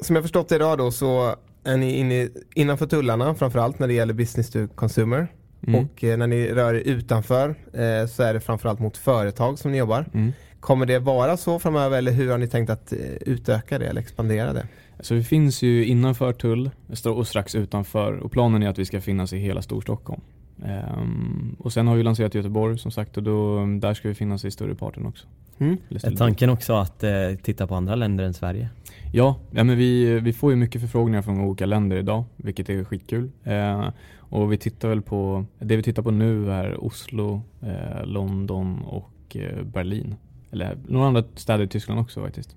Speaker 2: Som jag förstått det idag då så är ni inne, innanför tullarna framförallt när det gäller business to consumer. Mm. Och eh, när ni rör er utanför eh, så är det framförallt mot företag som ni jobbar. Mm. Kommer det vara så framöver eller hur har ni tänkt att eh, utöka det eller expandera det?
Speaker 3: Så vi finns ju innanför tull och strax utanför och planen är att vi ska finnas i hela Storstockholm. Um, och sen har vi lanserat i Göteborg som sagt och då, där ska vi finnas i större parten också.
Speaker 1: Mm. Är tanken också att eh, titta på andra länder än Sverige?
Speaker 3: Ja, ja men vi, vi får ju mycket förfrågningar från olika länder idag, vilket är skitkul. Eh, och vi tittar väl på, det vi tittar på nu är Oslo, eh, London och eh, Berlin. Eller några andra städer i Tyskland också faktiskt.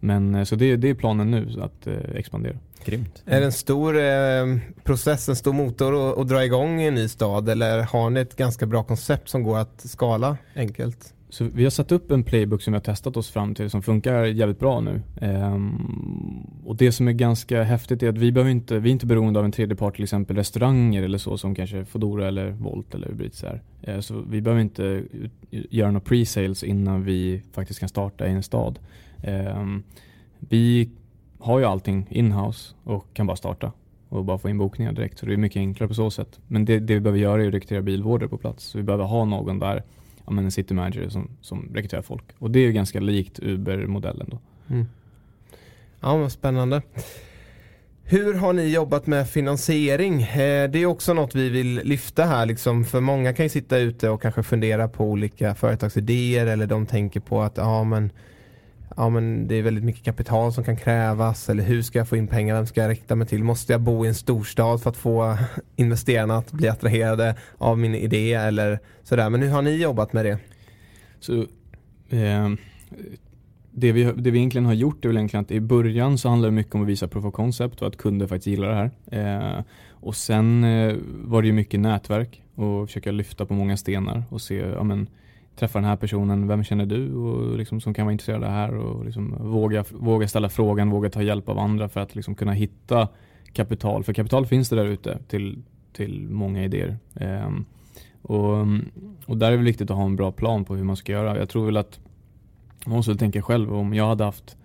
Speaker 3: Men eh, så det, det är planen nu, att eh, expandera.
Speaker 1: Grymt.
Speaker 2: Är det en stor eh, process, en stor motor att, att dra igång i en ny stad eller har ni ett ganska bra koncept som går att skala enkelt?
Speaker 3: Så vi har satt upp en playbook som vi har testat oss fram till som funkar jävligt bra nu. Ehm, och det som är ganska häftigt är att vi behöver inte, vi är inte beroende av en tredje part, till exempel restauranger eller så som kanske Foodora eller Volt eller Uber Eats är. Ehm, så vi behöver inte göra några pre-sales innan vi faktiskt kan starta i en stad. Ehm, vi har ju allting in-house och kan bara starta och bara få in bokningar direkt. Så det är mycket enklare på så sätt. Men det, det vi behöver göra är att rekrytera bilvårdare på plats. Så vi behöver ha någon där ja, men en city manager som, som rekryterar folk. Och det är ju ganska likt Uber-modellen då. Mm.
Speaker 2: Ja, vad spännande. Hur har ni jobbat med finansiering? Eh, det är också något vi vill lyfta här. Liksom, för många kan ju sitta ute och kanske fundera på olika företagsidéer eller de tänker på att ja, men ja, men det är väldigt mycket kapital som kan krävas eller hur ska jag få in pengar, vem ska jag rikta mig till? Måste jag bo i en storstad för att få investerarna att bli attraherade av min idé eller sådär. Men hur har ni jobbat med det?
Speaker 3: Så, eh, det, vi, det vi egentligen har gjort är väl egentligen att i början så handlar det mycket om att visa proof of concept och att kunder faktiskt gillar det här. Eh, och sen eh, var det ju mycket nätverk och försöka lyfta på många stenar och se, ja men träffa den här personen, vem känner du och liksom, som kan vara intresserad av det här och liksom våga, våga ställa frågan, våga ta hjälp av andra för att liksom kunna hitta kapital. För kapital finns det där ute till, till många idéer. Um, och, och där är det viktigt att ha en bra plan på hur man ska göra. Jag tror väl att man måste tänka själv om jag hade haft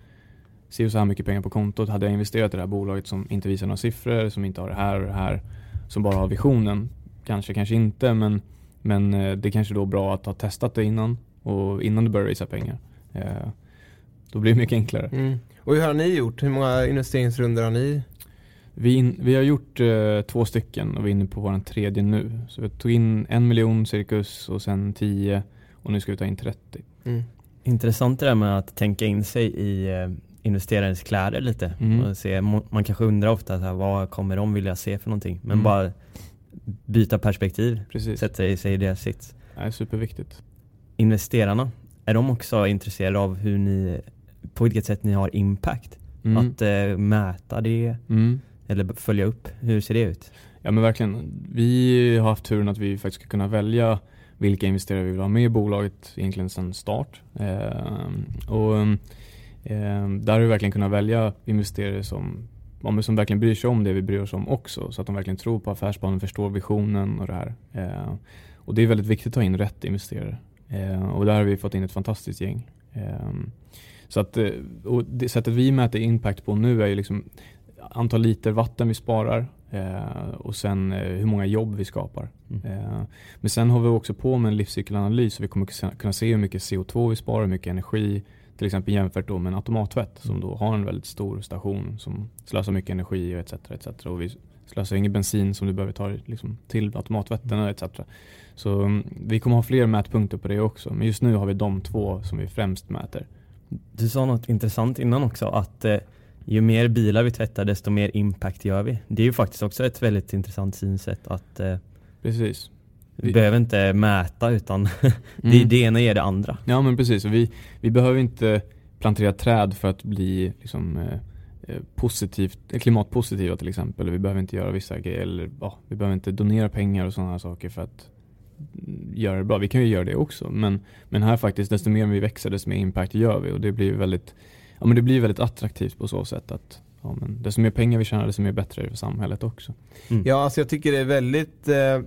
Speaker 3: se så här mycket pengar på kontot, hade jag investerat i det här bolaget som inte visar några siffror, som inte har det här och det här, som bara har visionen. Kanske, kanske inte, men men eh, det är kanske då bra att ha testat det innan och innan du börjar visa pengar. Eh, då blir det mycket enklare. Mm.
Speaker 2: Och hur har ni gjort? Hur många investeringsrunder har ni?
Speaker 3: Vi, in, vi har gjort eh, två stycken och vi är inne på vår tredje nu. Så vi tog in en miljon cirkus och sen tio och nu ska vi ta in 30. Mm.
Speaker 1: Intressant det där med att tänka in sig i eh, investerarens kläder lite. Mm. Och se, man kanske undrar ofta så här, vad kommer de vilja se för någonting. Men mm. bara byta perspektiv, Precis. sätta sig i deras sits.
Speaker 3: Det är superviktigt.
Speaker 1: Investerarna, är de också intresserade av hur ni, på vilket sätt ni har impact? Mm. Att äh, mäta det mm. eller följa upp, hur ser det ut?
Speaker 3: Ja men verkligen, vi har haft turen att vi faktiskt ska kunna välja vilka investerare vi vill ha med i bolaget egentligen sedan start. Eh, och eh, Där har vi verkligen kunnat välja investerare som ja, som verkligen bryr sig om det vi bryr oss om också. Så att de verkligen tror på affärsplanen, förstår visionen och det här. Eh, och det är väldigt viktigt att ta in rätt investerare. Eh, och där har vi fått in ett fantastiskt gäng. Eh, så att, eh, och det sättet vi mäter impact på nu är ju liksom antal liter vatten vi sparar eh, och sen eh, hur många jobb vi skapar. Mm. men sen har vi också på med en livscykelanalys så vi kommer kunna se hur mycket CO2 vi sparar, hur mycket energi till exempel jämfört då med en automattvätt som då har en väldigt stor station som slösar mycket energi och etc. etc. Och vi slösar ingen bensin som du behöver ta liksom, till automattvätten etc. Så um, vi kommer ha fler mätpunkter på det också. Men just nu har vi de två som vi främst mäter.
Speaker 1: Du sa något intressant innan också att eh, ju mer bilar vi tvättar desto mer impact gör vi. Det är ju faktiskt också ett väldigt intressant synsätt att eh,
Speaker 3: Precis.
Speaker 1: Vi behöver inte mäta utan det, mm. det ena ger det andra.
Speaker 3: Ja men precis, vi, vi behöver inte plantera träd för att bli liksom, eh, eh positivt, eh, klimatpositiva till exempel. Vi behöver inte göra vissa grejer, eller, ja, vi behöver inte donera pengar och sådana saker för att göra det bra. Vi kan ju göra det också men, men här faktiskt, desto mer vi växer desto mer impact gör vi och det blir väldigt, ja, men det blir väldigt attraktivt på så sätt att ja, men desto mer pengar vi tjänar desto mer bättre är det för samhället också.
Speaker 2: Mm. Ja, alltså jag tycker det är väldigt eh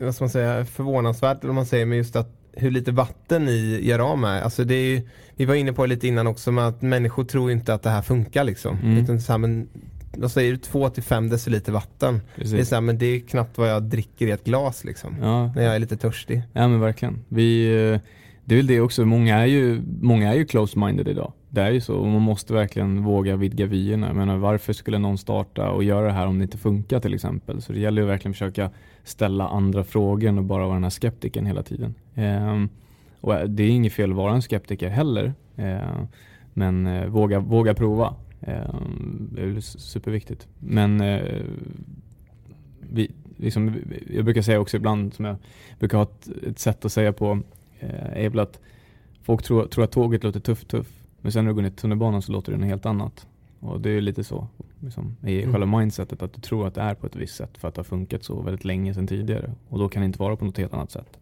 Speaker 2: vad ska man säga, förvånansvärt om man säger med just att hur lite vatten ni gör av med. Alltså det är, vi var inne på det lite innan också med att människor tror inte att det här funkar liksom. Mm. Utan så här, men, vad säger du, 2-5 deciliter vatten. Precis. Det är, så här, men det är knappt vad jag dricker i ett glas liksom. Ja. När jag är lite törstig.
Speaker 3: Ja men verkligen. Vi, eh, det är väl det också, många är ju, många är ju close-minded idag. Det är ju så, man måste verkligen våga vidga vyerna. Jag menar, varför skulle någon starta och göra det här om det inte funkar till exempel? Så det gäller ju verkligen att försöka ställa andra frågor och bara vara den här skeptiken hela tiden. Eh, och det är inget fel att vara en skeptiker heller. Eh, men eh, våga, våga prova. Ehm, det är superviktigt. Men eh, vi, liksom, jag brukar säga också ibland, som jag brukar ha ett, ett sätt att säga på, eh, är väl att folk tror, tror att tåget låter tufft tufft. Men sen när du går ner till tunnelbanan så låter det något helt annat. Och det är lite så liksom, i mm. själva mindsetet att du tror att det är på ett visst sätt för att det har funkat så väldigt länge sedan tidigare. Och då kan det inte vara på något helt annat sätt.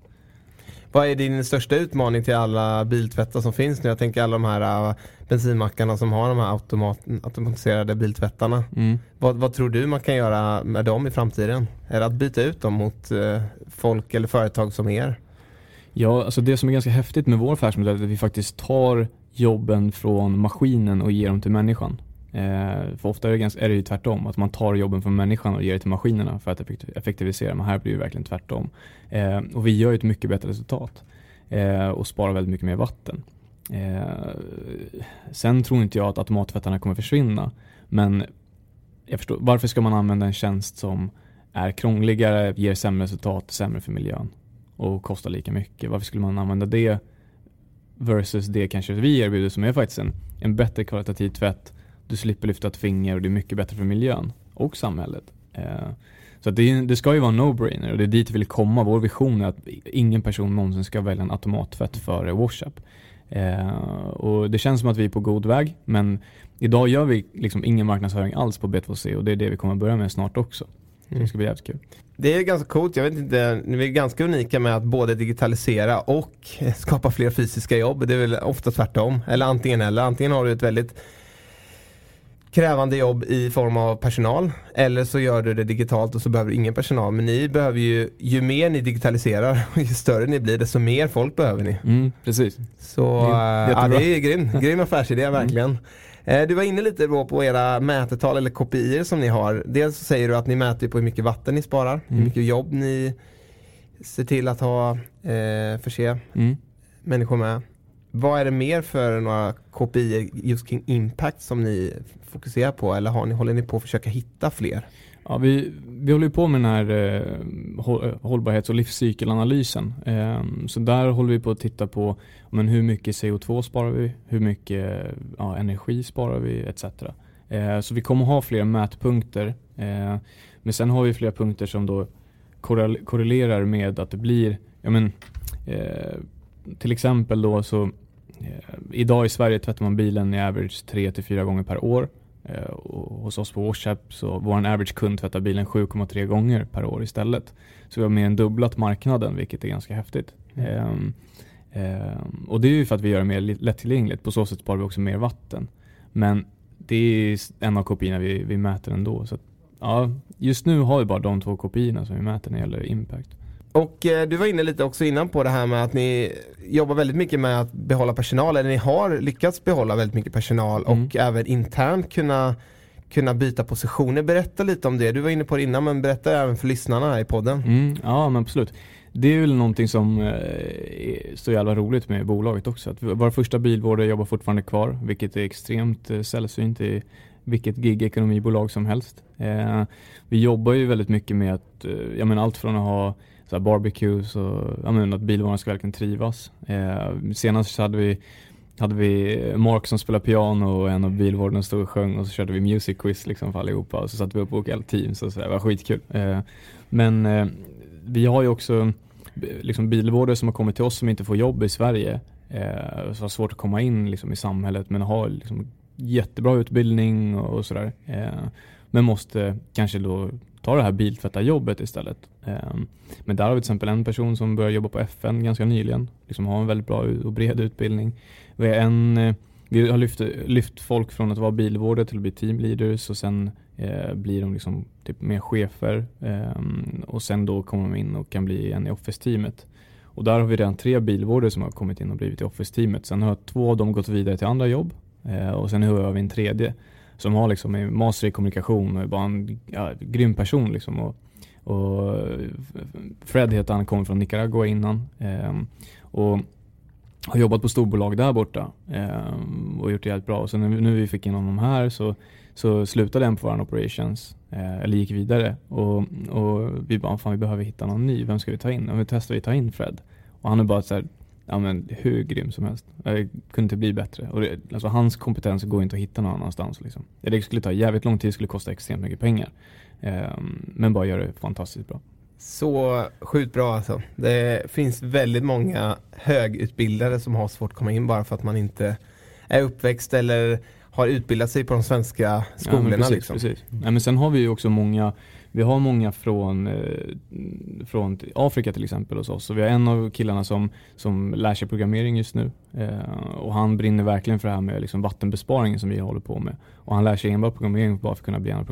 Speaker 2: Vad är din största utmaning till alla biltvättar som finns nu? Jag tänker alla de här uh, bensinmackarna som har de här automat, automatiserade biltvättarna.
Speaker 3: Mm.
Speaker 2: Vad, vad, tror du man kan göra med dem i framtiden? Är det att byta ut dem mot uh, folk eller företag som er?
Speaker 3: Ja, alltså det som är ganska häftigt med vår affärsmodell är att vi faktiskt tar jobben från maskinen och ger dem till människan. Eh, för ofta är det, ganska, är det ju tvärtom, att man tar jobben från människan och ger det till maskinerna för att effektivisera. Men här blir det verkligen tvärtom. Eh, och vi gör ju ett mycket bättre resultat eh, och sparar väldigt mycket mer vatten. Eh, sen tror inte jag att automattvättarna kommer försvinna. Men jag förstår, varför ska man använda en tjänst som är krångligare, ger sämre resultat, sämre för miljön och kostar lika mycket? Varför skulle man använda det versus det kanske vi erbjuder som är faktiskt en, en bättre kvalitativ tvätt du slipper lyfta ett finger och det är mycket bättre för miljön och samhället. Eh, så det, det, ska ju vara en no-brainer och det är dit vi vill komma. Vår vision är att ingen person någonsin ska välja en automattvätt före WashUp. Eh, och det känns som att vi är på god väg men idag gör vi liksom ingen marknadsföring alls på B2C och det är det vi kommer börja med snart också. Mm. Det ska bli jävligt kul.
Speaker 2: Det är ganska coolt, jag vet inte, ni är ganska unika med att både digitalisera och skapa fler fysiska jobb. Det är väl ofta tvärtom, eller antingen eller. Antingen har du ett väldigt krävande jobb i form av personal eller så gör du det digitalt och så behöver du ingen personal. Men ni behöver ju, ju mer ni digitaliserar och ju större ni blir desto mer folk behöver ni.
Speaker 3: Mm, precis.
Speaker 2: Så det ja, det är grym, grym affärsidé mm. verkligen. Mm. Du var inne lite på era mätetal eller kopior som ni har. Dels säger du att ni mäter på hur mycket vatten ni sparar, mm. hur mycket jobb ni ser till att ha, eh, förse mm. människor med. Vad är det mer för några KPI just kring impact som ni fokuserar på eller har ni, håller ni på att försöka hitta fler?
Speaker 3: Ja, vi, vi håller på med den här eh, eh hållbarhets och livscykelanalysen. Eh, så där håller vi på att titta på men hur mycket CO2 sparar vi, hur mycket ja, energi sparar vi etc. Eh, så vi kommer ha fler mätpunkter. Eh, men sen har vi flera punkter som då korrelerar med att det blir ja, men, eh, till exempel då så eh, idag i Sverige tvättar man bilen i average 3 till 4 gånger per år. Eh, och hos oss på Washap så vår average kund tvättar bilen 7,3 gånger per år istället. Så vi har mer än dubblat marknaden vilket är ganska häftigt. Mm. Um, um, och det är ju för att vi gör det mer lättillgängligt. På så sätt sparar vi också mer vatten. Men det är en av kopiorna vi, vi mäter ändå. Så att, ja, just nu har vi bara de två kopiorna som vi mäter när det gäller impact.
Speaker 2: Och eh, du var inne lite också innan på det här med att ni jobbar väldigt mycket med att behålla personal, eller ni har lyckats behålla väldigt mycket personal mm. och även internt kunna kunna byta positioner. Berätta lite om det. Du var inne på det innan men berätta även för lyssnarna här i podden.
Speaker 3: Mm, ja men absolut. Det är väl någonting som eh, är så jävla roligt med bolaget också. Att vår första bilvårdare jobbar fortfarande kvar vilket är extremt eh, sällsynt i vilket gig-ekonomibolag som helst. Vi jobbar ju väldigt mycket med att, jag menar allt från att ha så här barbecues och ja, men att bilbarnen ska verkligen trivas. Eh, senast hade vi hade vi Mark som spelade piano och en av bilvårdarna stod och sjöng och så körde vi music quiz liksom för allihopa och så satte vi upp olika teams och så det var skitkul. Eh, men eh, vi har ju också eh, liksom bilvårdare som har kommit till oss som inte får jobb i Sverige eh, så har svårt att komma in liksom, i samhället men har liksom, jättebra utbildning och, och sådär. Eh, men måste kanske då ta det här biltvättarjobbet istället. Ehm, men där har vi till exempel en person som börjar jobba på FN ganska nyligen, liksom har en väldigt bra och bred utbildning. Vi, är en, eh, vi har lyft, lyft folk från att vara bilvårdare till att bli teamleaders och sen eh, blir de liksom typ mer chefer eh, och sen då kommer de in och kan bli en i Office-teamet. Och där har vi redan tre bilvårdare som har kommit in och blivit i Office-teamet. Sen har två av dem gått vidare till andra jobb eh, och sen har vi en tredje som har liksom en master i kommunikation och är bara en ja, grym person liksom. Och, och Fred heter han, kommer från Nicaragua innan. Eh, och har jobbat på storbolag där borta eh, och gjort det jävligt bra. Och sen nu, nu vi fick in honom här så, så slutade en på vår operations, eh, eller gick vidare. Och, och vi bara, fan vi behöver hitta någon ny, vem ska vi ta in? Och vi testade att ta in Fred. Och han är bara så här, ja, men hur grym som helst. Jag kunde inte bli bättre. Och det, alltså, hans kompetens går inte att hitta någon annanstans. Liksom. Det skulle ta jävligt lång tid, skulle kosta extremt mycket pengar. Um, men bara gör det fantastiskt bra.
Speaker 2: Så sjukt bra alltså. Det finns väldigt många högutbildade som har svårt att komma in bara för att man inte är uppväxt eller har utbildat sig på de svenska skolorna. Ja,
Speaker 3: precis,
Speaker 2: liksom.
Speaker 3: precis. Ja, men sen har vi ju också många vi har många från, eh, från Afrika till exempel hos oss. Så vi har en av killarna som, som lär sig programmering just nu. Eh, och han brinner verkligen för det här med liksom vattenbesparingen som vi håller på med. Och han lär sig enbart programmering bara för att kunna bli en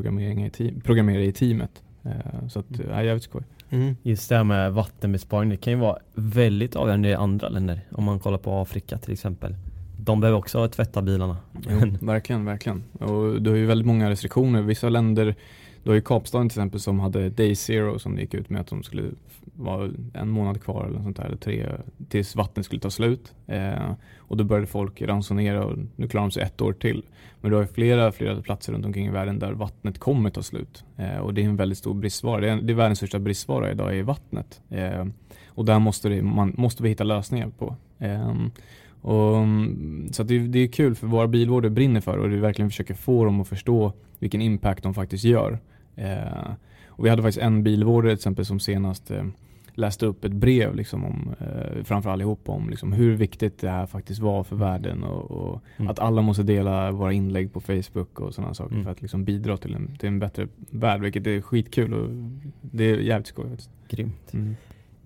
Speaker 3: programmerare i teamet. Eh, så att, mm. ja, jävligt skoj.
Speaker 1: Mm. Just det här med vattenbesparing, det kan ju vara väldigt avgörande i andra länder. Om man kollar på Afrika till exempel. De behöver också tvätta bilarna.
Speaker 3: Jo, verkligen, verkligen. Och du har ju väldigt många restriktioner. Vissa länder du har ju Kapstaden till exempel som hade Day Zero som gick ut med att de skulle vara en månad kvar eller sånt där, eller tre, tills vattnet skulle ta slut. Eh, och då började folk ransonera och nu klarar de sig ett år till. Men du har ju flera, flera platser runt omkring i världen där vattnet kommer ta slut. Eh, och det är en väldigt stor bristvara. Det är, det är världens största bristvara idag är vattnet. Eh, och där måste, det, man, måste vi hitta lösningar på. Eh, och, så det, det, är kul för våra bilvårdare brinner för och vi verkligen försöker få dem att förstå vilken impact de faktiskt gör. Eh, och vi hade faktiskt en bilvårdare till exempel som senast eh, läste upp ett brev liksom om, eh, framför allihop om liksom, hur viktigt det här faktiskt var för världen och, och mm. att alla måste dela våra inlägg på Facebook och sådana saker mm. för att liksom, bidra till en, till en bättre värld vilket är skitkul och det är jävligt skoj.
Speaker 1: Grymt.
Speaker 2: Mm.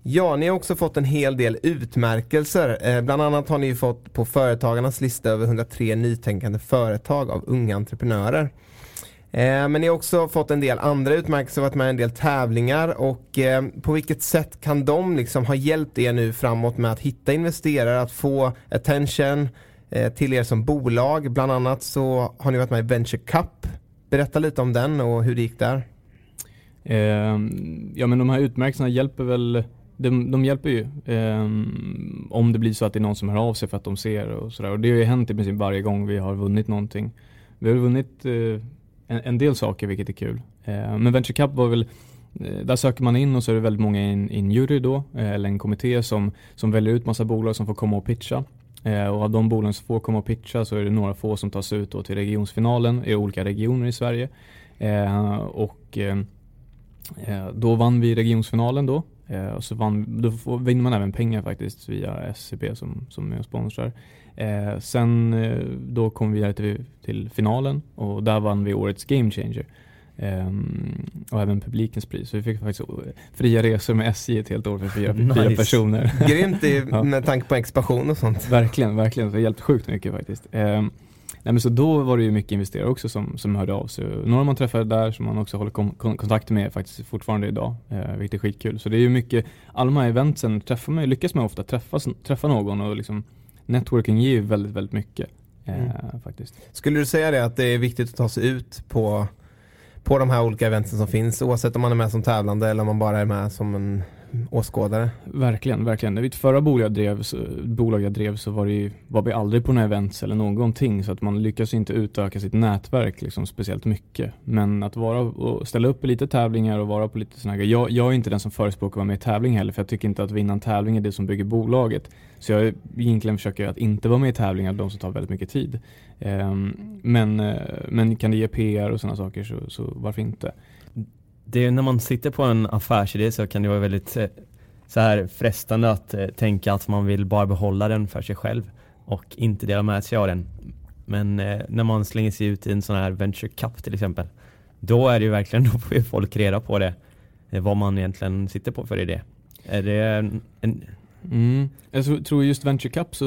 Speaker 2: Ja, ni har också fått en hel del utmärkelser. Eh, bland annat har ni fått på Företagarnas lista över 103 nytänkande företag av unga entreprenörer. Eh, men ni har också fått en del andra utmärkelser, varit med i en del tävlingar och eh, på vilket sätt kan de liksom ha hjälpt er nu framåt med att hitta investerare, att få attention eh, till er som bolag. Bland annat så har ni varit med i Venture Cup. Berätta lite om den och hur det gick där.
Speaker 3: Ehm, ja men de här utmärkelserna hjälper väl de, de hjälper ju. eh, om det blir så att det är någon som hör av sig för att de ser och sådär. Och det har ju hänt i princip varje gång vi har vunnit någonting. Vi har vunnit eh, en, en, del saker vilket är kul. Eh, men Venture Cup var väl eh, där söker man in och så är det väldigt många i en, en jury då, eh, eller en kommitté som, som väljer ut massa bolag som får komma och pitcha. och av de bolagen som får komma och pitcha så är det några få som tas ut då till regionsfinalen i olika regioner i Sverige. och då vann vi regionsfinalen då Eh, och så vann, då får, vinner man även pengar faktiskt via SCB som, som är och sponsrar. Eh, sen eh, då kom vi vidare till, till, finalen och där vann vi årets Game Changer. Um, och även publikens pris. Så vi fick faktiskt fria resor med SJ ett helt år för fyra, nice. fyra personer.
Speaker 2: Grymt med tanke på expansion och sånt.
Speaker 3: Verkligen, verkligen. Det hjälpte sjukt mycket faktiskt. Um, Nej, men så då var det ju mycket investerare också som, som hörde av sig. Några man träffade där som man också håller kom, kontakt med faktiskt fortfarande idag, eh, vilket är skitkul. Så det är ju mycket, alla de här eventsen träffar man, lyckas man ofta träffa, träffa någon och liksom networking ger ju väldigt, väldigt mycket. Eh, mm. faktiskt.
Speaker 2: Skulle du säga det att det är viktigt att ta sig ut på, på de här olika eventen som finns oavsett om man är med som tävlande eller om man bara är med som en åskådare.
Speaker 3: Verkligen, verkligen. Vid förra bolag jag drev, så, bolag jag drev så var, det var vi aldrig på några events eller någonting så att man lyckas inte utöka sitt nätverk liksom speciellt mycket. Men att vara och ställa upp i lite tävlingar och vara på lite sådana här jag, jag är inte den som förespråkar att vara med i tävling heller för jag tycker inte att vinna en tävling är det som bygger bolaget. Så jag egentligen försöker att inte vara med i tävlingar, de som tar väldigt mycket tid. Ehm, men, eh, men kan det ge PR och sådana saker så, så varför inte?
Speaker 1: det är när man sitter på en affärsidé så kan det vara väldigt eh, så här frestande att eh, tänka att man vill bara behålla den för sig själv och inte dela med sig av den. Men eh, när man slänger sig ut i en sån här Venture Cup till exempel, då är det ju verkligen, då får ju folk reda på det, eh, vad man egentligen sitter på för idé. Är det en, en
Speaker 3: Mm. Jag tror just Venture Cup så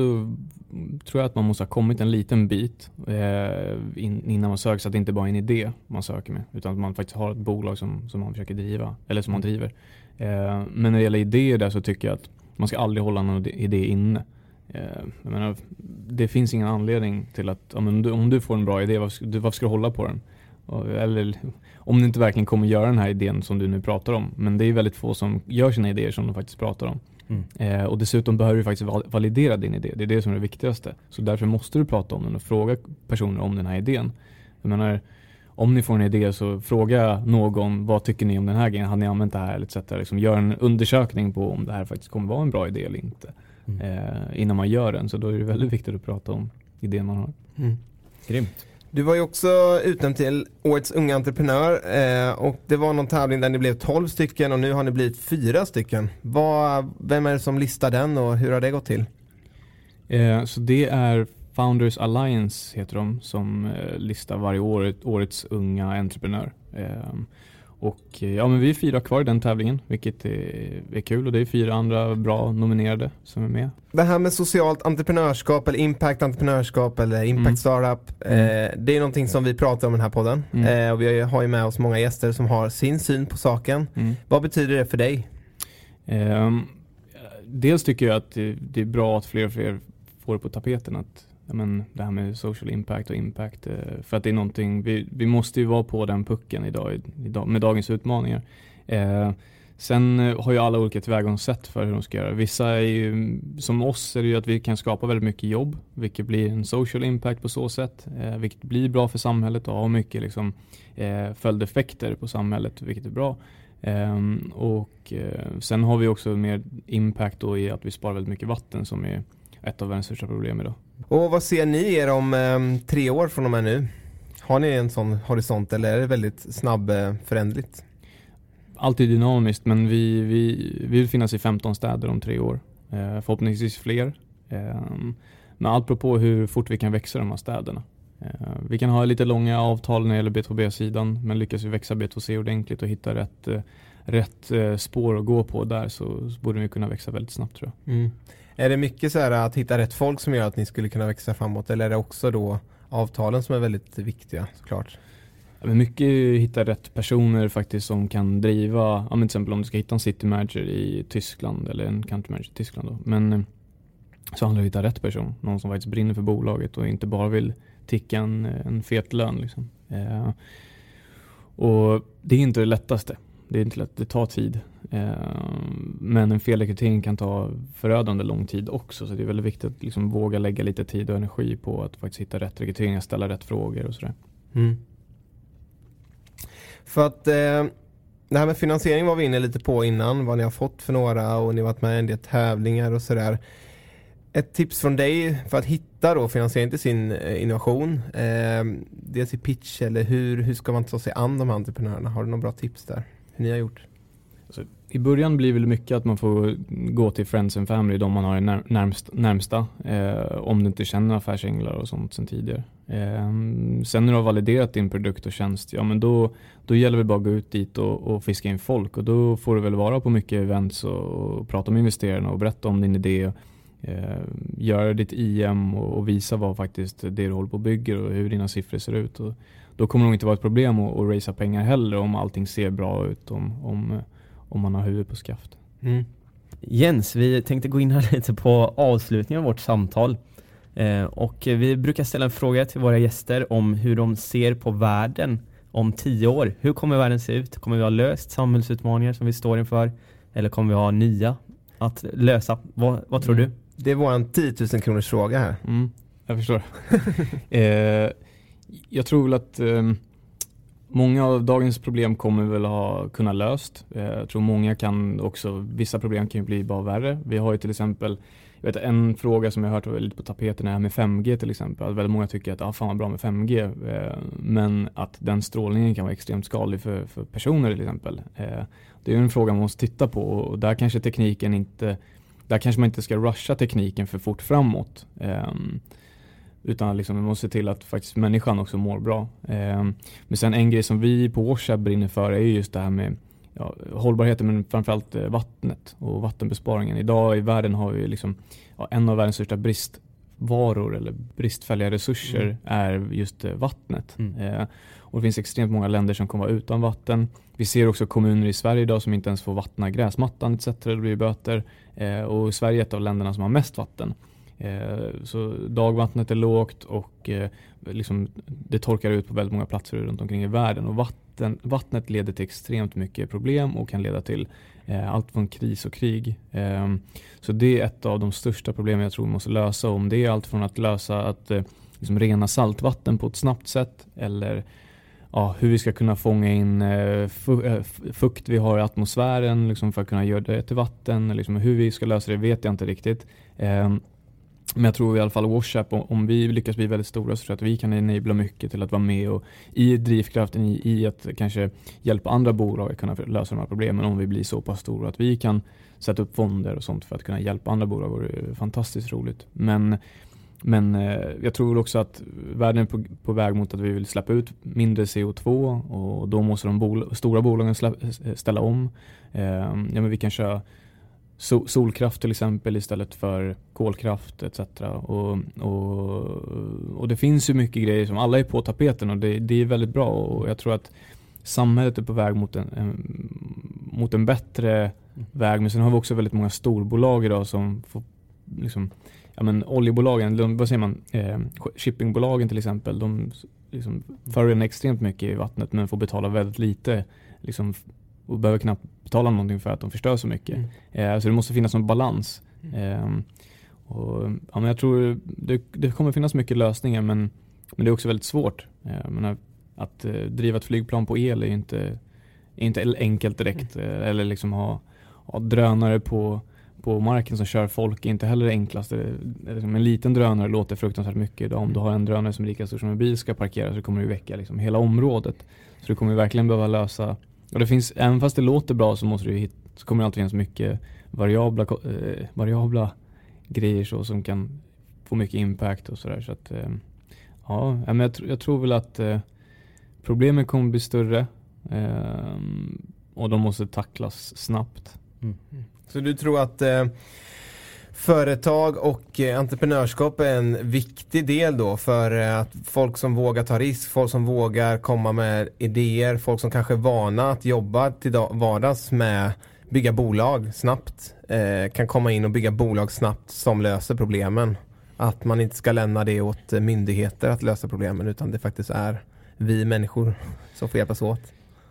Speaker 3: tror jag att man måste ha kommit en liten bit eh, innan man söker så att det inte bara är en idé man söker med utan att man faktiskt har ett bolag som, som man försöker driva eller som man mm. driver. Eh, men när det gäller idéer där så tycker jag att man ska aldrig hålla någon idé inne. Eh, jag menar, det finns ingen anledning till att om du, om du får en bra idé, varför, varför ska du hålla på den? Eller om du inte verkligen kommer göra den här idén som du nu pratar om. Men det är väldigt få som gör sina idéer som de faktiskt pratar om. Mm. Eh, och dessutom behöver du faktiskt validera din idé. Det är det som är det viktigaste. Så därför måste du prata om den och fråga personer om den här idén. Jag menar, om ni får en idé så fråga någon vad tycker ni om den här grejen? Har ni använt det här? Etc. Liksom gör en undersökning på om det här faktiskt kommer vara en bra idé eller inte. Mm. Eh, innan man gör den. Så då är det väldigt viktigt att prata om idén man har. Mm.
Speaker 1: Grymt.
Speaker 2: Du var ju också utnämnd till Årets unga entreprenör eh, och det var någon tävling där ni blev 12 stycken och nu har ni blivit fyra stycken. Vad, vem är det som listar den och hur har det gått till?
Speaker 3: Eh, så det är Founders Alliance heter de som eh, listar varje år Årets unga entreprenör. Eh, Eh, och ja men vi är fyra kvar i den tävlingen vilket är, är kul och det är fyra andra bra nominerade som är med.
Speaker 2: Det här med socialt entreprenörskap eller impact entreprenörskap eller impact
Speaker 3: Mm.
Speaker 2: startup.
Speaker 3: Mm.
Speaker 2: Eh, det är någonting som vi pratar om i den här podden.
Speaker 3: Mm.
Speaker 2: Eh, och vi har ju med oss många gäster som har sin syn på saken.
Speaker 3: Mm.
Speaker 2: Vad betyder det för dig?
Speaker 3: Ehm, dels tycker jag att det, det är bra att fler och fler får det på tapeten att men, det här med social impact och impact. eh, För att det är någonting, vi, vi måste ju vara på den pucken idag, idag med dagens utmaningar. Eh, sen eh, har ju alla olika tillvägagångssätt för hur de ska göra. Vissa är ju, som oss är det ju att vi kan skapa väldigt mycket jobb, vilket blir en social impact på så sätt, eh, vilket blir bra för samhället och har mycket liksom, eh, följdeffekter på samhället, vilket är bra. Ehm, och eh, sen har vi också mer impact då i att vi sparar väldigt mycket vatten som är ett av världens största problem idag.
Speaker 2: Och vad ser ni er om eh, tre år från och med nu? Har ni en sån horisont eller är det väldigt snabb eh, förändligt?
Speaker 3: Allt är dynamiskt men vi, vi, vi vill finnas i 15 städer om tre år. Eh, förhoppningsvis fler. Ehm, men allt beror på hur fort vi kan växa de här städerna. Eh, vi kan ha lite långa avtal när det gäller B2B-sidan men lyckas vi växa B2C ordentligt och hitta rätt, eh, rätt eh, spår att gå på där så, så borde vi kunna växa väldigt snabbt tror jag.
Speaker 2: Mm. Är det mycket så här att hitta rätt folk som gör att ni skulle kunna växa framåt eller är det också då avtalen som är väldigt viktiga såklart?
Speaker 3: Ja, men mycket är att hitta rätt personer faktiskt som kan driva, ja, men till exempel om du ska hitta en city manager i Tyskland eller en country manager i Tyskland då. Men eh, så handlar det om att hitta rätt person, någon som faktiskt brinner för bolaget och inte bara vill ticka en, eh, en fet lön. Liksom. Eh, och det är inte det lättaste. Det är inte lätt, det tar tid. Ehm, men en felrekrytering kan ta förödande lång tid också. Så det är väldigt viktigt att liksom våga lägga lite tid och energi på att faktiskt hitta rätt rekryteringar, ställa rätt frågor och sådär.
Speaker 2: Mm. För att eh, det här med finansiering var vi inne lite på innan, vad ni har fått för några och ni har varit med i en del tävlingar och sådär. Ett tips från dig för att hitta då finansiering till sin eh, innovation, eh, dels i pitch eller hur, hur ska man ta sig an de här entreprenörerna? Har du några bra tips där? Hur ni har gjort?
Speaker 3: I början blir det väl mycket att man får gå till Friends and Family, de man har när, närmst, närmsta, eh, om du inte känner affärsänglar och sånt sen tidigare. Eh, sen när du har validerat din produkt och tjänst, ja men då, då gäller det bara att gå ut dit och, och fiska in folk och då får du väl vara på mycket events och, och prata med investerarna och berätta om din idé. Eh, göra ditt IM och, och visa vad faktiskt det du håller på och bygger och hur dina siffror ser ut. Och då kommer det nog inte vara ett problem att, att racea pengar heller om allting ser bra ut, om, om, om man har huvudet på skaft.
Speaker 2: Mm.
Speaker 1: Jens, vi tänkte gå in här lite på avslutningen av vårt samtal. Eh, och vi brukar ställa en fråga till våra gäster om hur de ser på världen om tio år. Hur kommer världen se ut? Kommer vi ha löst samhällsutmaningar som vi står inför? Eller kommer vi ha nya att lösa? Vad, vad tror
Speaker 3: Mm.
Speaker 1: du?
Speaker 2: Det är våran 10 000 kronors fråga här.
Speaker 3: Mm, jag förstår. eh, jag tror väl att eh, många av dagens problem kommer väl ha kunna löst. Eh, jag tror många kan också, vissa problem kan ju bli bara värre. Vi har ju till exempel jag vet, en fråga som jag har hört var lite på tapeten är med 5G till exempel. Att väldigt många tycker att ah, fan vad bra med 5G. Eh, men att den strålningen kan vara extremt skadlig för, för personer till exempel. Eh, det är ju en fråga man måste titta på och där kanske tekniken inte där kanske man inte ska rusha tekniken för fort framåt. Ehm, utan liksom man måste se till att faktiskt människan också mår bra. Um, men sen en grej som vi på Washab brinner för är just det här med ja, hållbarheten men framförallt eh, vattnet och vattenbesparingen. Idag i världen har vi liksom ja, en av världens största bristvaror eller bristfälliga resurser
Speaker 1: Mm.
Speaker 3: är just eh, vattnet.
Speaker 1: Mm.
Speaker 3: Eh, och det finns extremt många länder som kommer vara utan vatten. Vi ser också kommuner i Sverige idag som inte ens får vattna gräsmattan etc. Det blir böter. Eh, och Sverige är ett av länderna som har mest vatten. Eh, så dagvattnet är lågt och eh, liksom, det torkar ut på väldigt många platser runt omkring i världen. Och vatten, vattnet leder till extremt mycket problem och kan leda till eh, allt från kris och krig. Ehm, så det är ett av de största problemen jag tror vi måste lösa. Om det är allt från att lösa att liksom rena saltvatten på ett snabbt sätt eller ja, hur vi ska kunna fånga in fukt vi har i atmosfären liksom för att kunna göra det till vatten. Liksom hur vi ska lösa det vet jag inte riktigt. Ehm, men jag tror i alla fall WhatsApp, om, om vi lyckas bli väldigt stora så tror jag att vi kan enabla mycket till att vara med och i drivkraften i, i att kanske hjälpa andra bolag att kunna lösa de här problemen om vi blir så pass stora att vi kan sätta upp fonder och sånt för att kunna hjälpa andra bolag vore fantastiskt roligt. Men men eh, jag tror också att världen är på, på, väg mot att vi vill släppa ut mindre CO2 och då måste de bol stora bolagen ställa om. Eh, ja, men vi kan köra so solkraft till exempel istället för kolkraft etc. Och, och, och det finns ju mycket grejer som alla är på tapeten och det, det är väldigt bra och jag tror att samhället är på väg mot en, en, mot en bättre väg. Men sen har vi också väldigt många storbolag idag som får liksom, ja men oljebolagen, vad säger man, eh, shippingbolagen till exempel, de liksom förorenar extremt mycket i vattnet men får betala väldigt lite liksom, och behöver knappt betala någonting för att de förstör så mycket. Mm. Eh, så det måste finnas en balans. Eh, och, ja, men jag tror det, det, kommer finnas mycket lösningar men, men det är också väldigt svårt. Eh, menar, att eh, driva ett flygplan på el är inte, är inte enkelt direkt. Mm. Eh, eller liksom ha, ha drönare på på marken som kör folk är inte heller det enklaste. Liksom en liten drönare låter fruktansvärt mycket idag. Om du har en drönare som är lika stor som en bil ska parkera så kommer du väcka liksom hela området. Så du kommer verkligen behöva lösa och det finns, även fast det låter bra så måste du hit, så kommer det alltid finnas mycket variabla, eh, variabla grejer så som kan få mycket impact och sådär. Så att, eh, ja, men jag, jag, tror väl att eh, problemen kommer bli större eh, och de måste tacklas snabbt. Mm.
Speaker 2: Så du tror att eh, företag och eh, entreprenörskap är en viktig del då för eh, att folk som vågar ta risk, folk som vågar komma med idéer, folk som kanske är vana att jobba till vardags med bygga bolag snabbt eh, kan komma in och bygga bolag snabbt som löser problemen. Att man inte ska lämna det åt myndigheter att lösa problemen utan det faktiskt är vi människor som får hjälpas åt.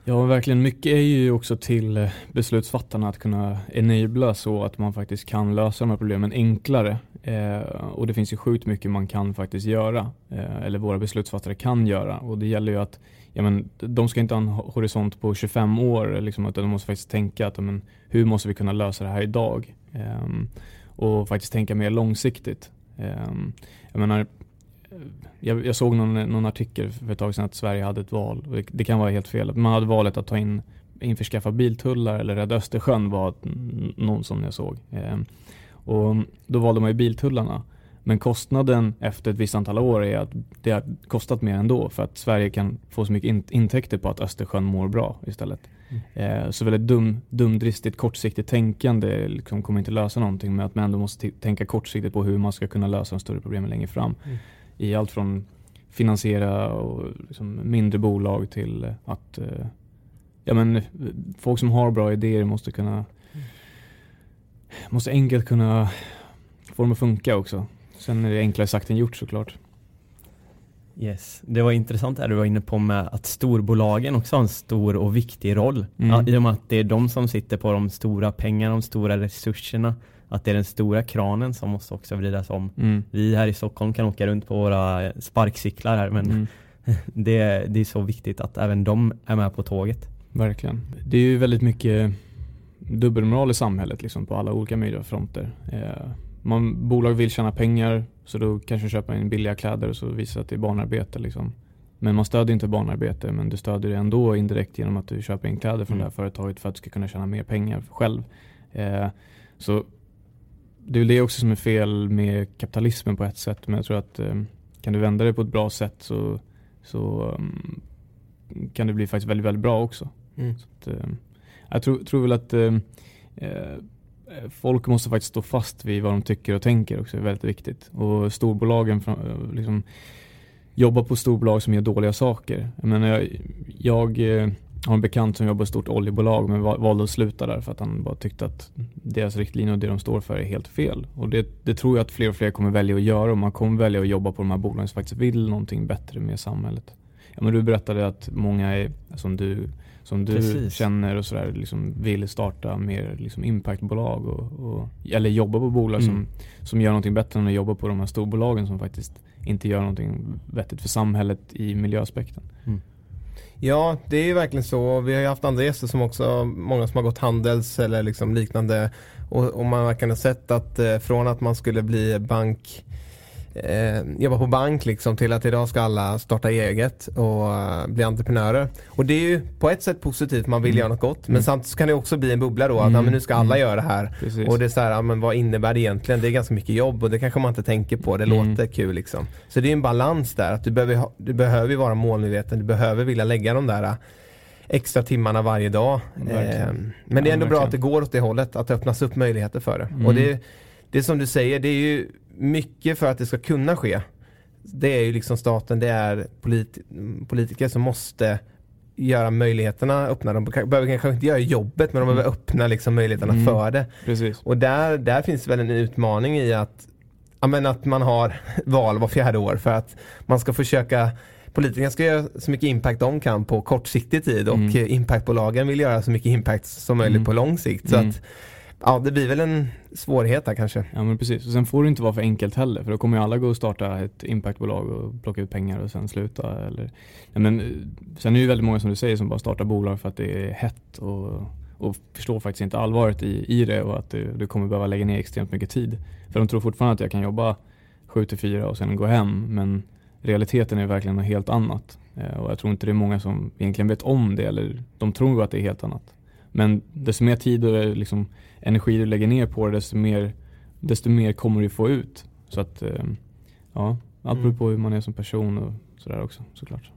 Speaker 3: Ja, verkligen. Mycket är ju också till eh, beslutsfattarna att kunna enabla så att man faktiskt kan lösa de här problemen enklare. Eh, och det finns ju sjukt mycket man kan faktiskt göra, eh, eller våra beslutsfattare kan göra. Och det gäller ju att ja, men, de ska inte ha en horisont på 25 år, liksom, utan de måste faktiskt tänka att men, hur måste vi kunna lösa det här idag? Eh, och faktiskt tänka mer långsiktigt. Ehm, jag menar, jag, jag, såg någon, någon, artikel för ett tag sedan att Sverige hade ett val. Det, det, kan vara helt fel. Man hade valet att ta in införskaffa biltullar eller rädda Östersjön var någon som jag såg. Eh, och då valde man ju biltullarna. Men kostnaden efter ett visst antal år är att det har kostat mer ändå för att Sverige kan få så mycket in intäkter på att Östersjön mår bra istället. Mm. Eh, så väldigt dum, dumdristigt kortsiktigt tänkande liksom kommer inte lösa någonting men att man ändå måste tänka kortsiktigt på hur man ska kunna lösa de större problemen längre fram. Mm i allt från finansiera och liksom mindre bolag till att eh, ja, men, folk som har bra idéer måste kunna måste enkelt kunna få dem att funka också. Sen är det enklare sagt än gjort såklart.
Speaker 1: Yes, det var intressant det du var inne på med att storbolagen också har en stor och viktig roll. Mm. Ja, I och med att det är de som sitter på de stora pengarna, de stora resurserna att det är den stora kranen som måste också vridas om. Mm. Vi här i Stockholm kan åka runt på våra sparkcyklar här men mm. det, det är så viktigt att även de är med på tåget.
Speaker 3: Verkligen. Det är ju väldigt mycket dubbelmoral i samhället liksom, på alla olika möjliga fronter. Eh, man, bolag vill tjäna pengar så då kanske köpa in billiga kläder och så visar att det är barnarbete. Liksom. Men man stödjer inte barnarbete men du stödjer det ändå indirekt genom att du köper in kläder från mm. det här företaget för att du ska kunna tjäna mer pengar själv. Eh, så det är det också som är fel med kapitalismen på ett sätt. Men jag tror att eh, kan du vända det på ett bra sätt så, så um, kan det bli faktiskt väldigt, väldigt bra också. Mm. Att, eh, jag tror, tror väl att eh, folk måste faktiskt stå fast vid vad de tycker och tänker också. Det är väldigt viktigt. Och storbolagen liksom, jobbar på storbolag som gör dåliga saker. Jag, menar, jag, jag har en bekant som jobbar på ett stort oljebolag men valde att sluta där för att han bara tyckte att deras riktlinjer och det de står för är helt fel. Och det, det tror jag att fler och fler kommer välja att göra och man kommer välja att jobba på de här bolagen som faktiskt vill någonting bättre med samhället. Ja, men du berättade att många är, som du, som du känner och sådär liksom vill starta mer liksom impactbolag och, och, eller jobba på bolag mm. som, som gör någonting bättre än att jobba på de här storbolagen som faktiskt inte gör någonting vettigt för samhället i miljöaspekten. Mm.
Speaker 2: Ja, det är ju verkligen så. Vi har ju haft andra gäster som också, många som har gått handels eller liksom liknande. Och, och man verkligen ha sett att eh, från att man skulle bli bank eh, jobba på bank liksom till att idag ska alla starta eget och uh, bli entreprenörer. Och det är ju på ett sätt positivt, man vill
Speaker 3: Mm.
Speaker 2: göra något gott. Men
Speaker 3: Mm.
Speaker 2: samtidigt kan det också bli en bubbla då, att
Speaker 3: Mm.
Speaker 2: ja, men nu ska alla
Speaker 3: Mm.
Speaker 2: göra det här.
Speaker 3: Precis.
Speaker 2: Och det är så här, ja, men vad innebär det egentligen? Det är ganska mycket jobb och det kanske man inte tänker på. Det
Speaker 3: Mm.
Speaker 2: låter kul liksom. Så det är en balans där, att du behöver, ha, du behöver vara målmedveten, du behöver vilja lägga de där uh, extra timmarna varje dag.
Speaker 3: Verkligen.
Speaker 2: Eh, men det är ändå bra att det går åt det hållet, att det öppnas upp möjligheter för det.
Speaker 3: Mm.
Speaker 2: Och det, det är som du säger, det är ju mycket för att det ska kunna ske. Det är ju liksom staten, det är polit, politiker som måste göra möjligheterna öppna. De behöver kanske inte göra jobbet men de
Speaker 3: Mm.
Speaker 2: behöver öppna liksom möjligheterna
Speaker 3: Mm.
Speaker 2: för det.
Speaker 3: Precis.
Speaker 2: Och där, där finns väl en utmaning i att, ja, men att man har val var fjärde år för att man ska försöka Politikerna ska göra så mycket impact de kan på kortsiktig tid och
Speaker 3: Mm.
Speaker 2: eh, impactbolagen vill göra så mycket impact som möjligt
Speaker 3: Mm.
Speaker 2: på lång sikt. Så
Speaker 3: Mm.
Speaker 2: att ja, det blir väl en svårighet där kanske.
Speaker 3: Ja men precis, och sen får det inte vara för enkelt heller för då kommer ju alla gå och starta ett impactbolag och plocka ut pengar och sen sluta eller ja, men, eh, Sen är det ju väldigt många som du säger som bara startar bolag för att det är hett och, och förstår faktiskt inte allvaret i, i det och att du, du kommer behöva lägga ner extremt mycket tid. För de tror fortfarande att jag kan jobba 7 till 4 och sen gå hem men realiteten är verkligen något helt annat. Eh, och jag tror inte det är många som egentligen vet om det eller de tror att det är helt annat. Men desto mer tid och eh, liksom energi du lägger ner på det desto mer, desto mer kommer du få ut. Så att eh, ja, allt beror
Speaker 2: Mm.
Speaker 3: på hur man är som person och sådär också såklart.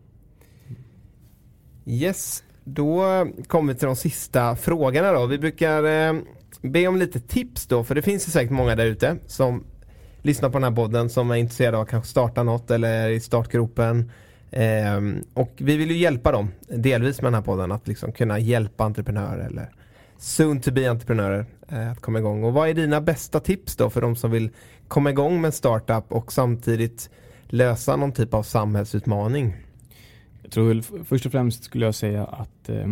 Speaker 2: Yes, då kommer vi till de sista frågorna då. Vi brukar eh, be om lite tips då, för det finns ju säkert många där ute som lyssnar på den här podden som är intresserade av att kanske starta något eller är i startgropen. Ehm, och vi vill ju hjälpa dem, delvis med den här podden, att liksom kunna hjälpa entreprenörer eller soon to be entreprenörer eh, Eh, att komma igång. Och vad är dina bästa tips då för de som vill komma igång med en startup och samtidigt lösa någon typ av samhällsutmaning?
Speaker 3: Jag tror först och främst skulle jag säga att eh,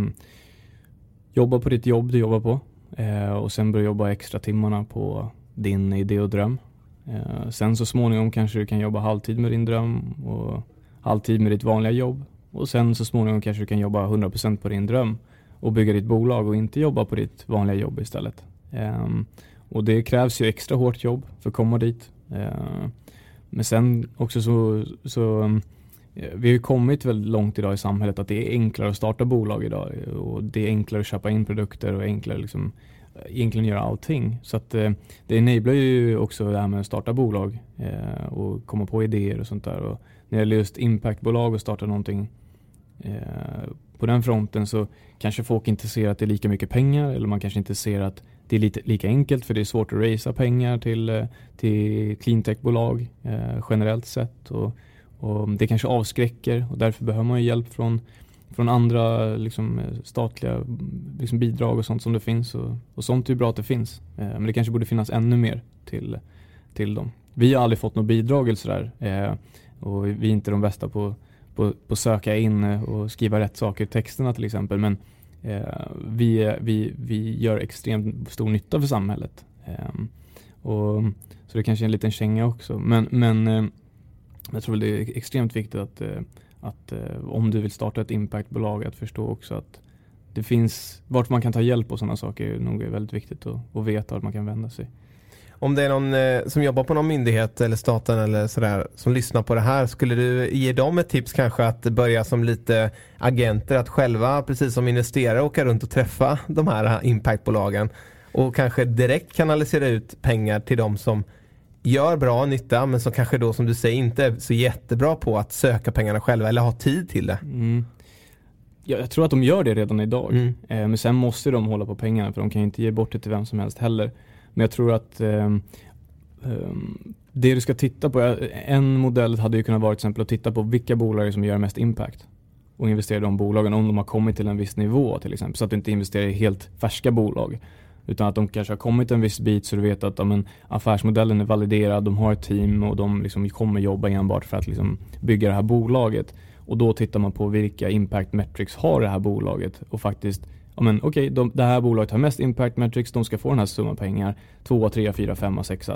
Speaker 3: jobba på ditt jobb du jobbar på eh, och sen börja jobba extra timmarna på din idé och dröm. Eh, sen så småningom kanske du kan jobba halvtid med din dröm och halvtid med ditt vanliga jobb och sen så småningom kanske du kan jobba 100% på din dröm och bygga ditt bolag och inte jobba på ditt vanliga jobb istället. Ehm, och det krävs ju extra hårt jobb för att komma dit. Ehm, men sen också så, så eh, Vi har ju kommit väldigt långt idag i samhället att det är enklare att starta bolag idag och det är enklare att köpa in produkter och enklare liksom eh, egentligen göra allting. Så att eh, det enablar ju också det här med att starta bolag och komma på idéer och sånt där. Och när det gäller just impactbolag och starta någonting på den fronten så kanske folk inte ser att det är lika mycket pengar eller man kanske inte ser att det är lite, lika enkelt för det är svårt att raisa pengar till, eh, till cleantechbolag eh, generellt sett. Och, och det kanske avskräcker och därför behöver man ju hjälp från, från andra liksom, eh, statliga liksom, bidrag och sånt som det finns. Och, och sånt är ju bra att det finns. Eh, men det kanske borde finnas ännu mer till, till dem. Vi har aldrig fått något bidrag eller sådär. Eh, och vi är inte de bästa på på, på söka in eh, och skriva rätt saker i texterna till exempel. Men eh, vi, vi, vi gör extremt stor nytta för samhället. Eh, och, så det kanske är en liten känga också. Men, men eh, jag tror det är extremt viktigt att, eh, att eh, om du vill starta ett impactbolag att förstå också att det finns, vart man kan ta hjälp och sådana saker är nog väldigt viktigt att, att veta vart man kan vända sig.
Speaker 2: Om det är någon eh, som jobbar på någon myndighet eller staten eller sådär som lyssnar på det här, skulle du ge dem ett tips kanske att börja som lite agenter, att själva precis som investerare åka runt och träffa de här impactbolagen och kanske direkt kanalisera ut pengar till de som gör bra nytta men som kanske då som du säger inte är så jättebra på att söka pengarna själva eller ha tid till det.
Speaker 3: Mm. Ja, jag tror att de gör det redan idag.
Speaker 2: Mm.
Speaker 3: Eh, men sen måste de hålla på pengarna för de kan ju inte ge bort det till vem som helst heller. Men jag tror att um, det du ska titta på, eh, en modell hade ju kunnat vara till exempel att titta på vilka bolag som gör mest impact och investera i de bolagen om de har kommit till en viss nivå till exempel. Så att du inte investerar i helt färska bolag. Utan att de kanske har kommit en viss bit så du vet att amen, affärsmodellen är validerad, de har ett team och de liksom kommer jobba enbart för att liksom, bygga det här bolaget. Och då tittar man på vilka impact metrics har det här bolaget och faktiskt Ja men okej, de, det här bolaget har mest impact metrics, de ska få den här summan pengar. 2, 3, 4, 5, 6.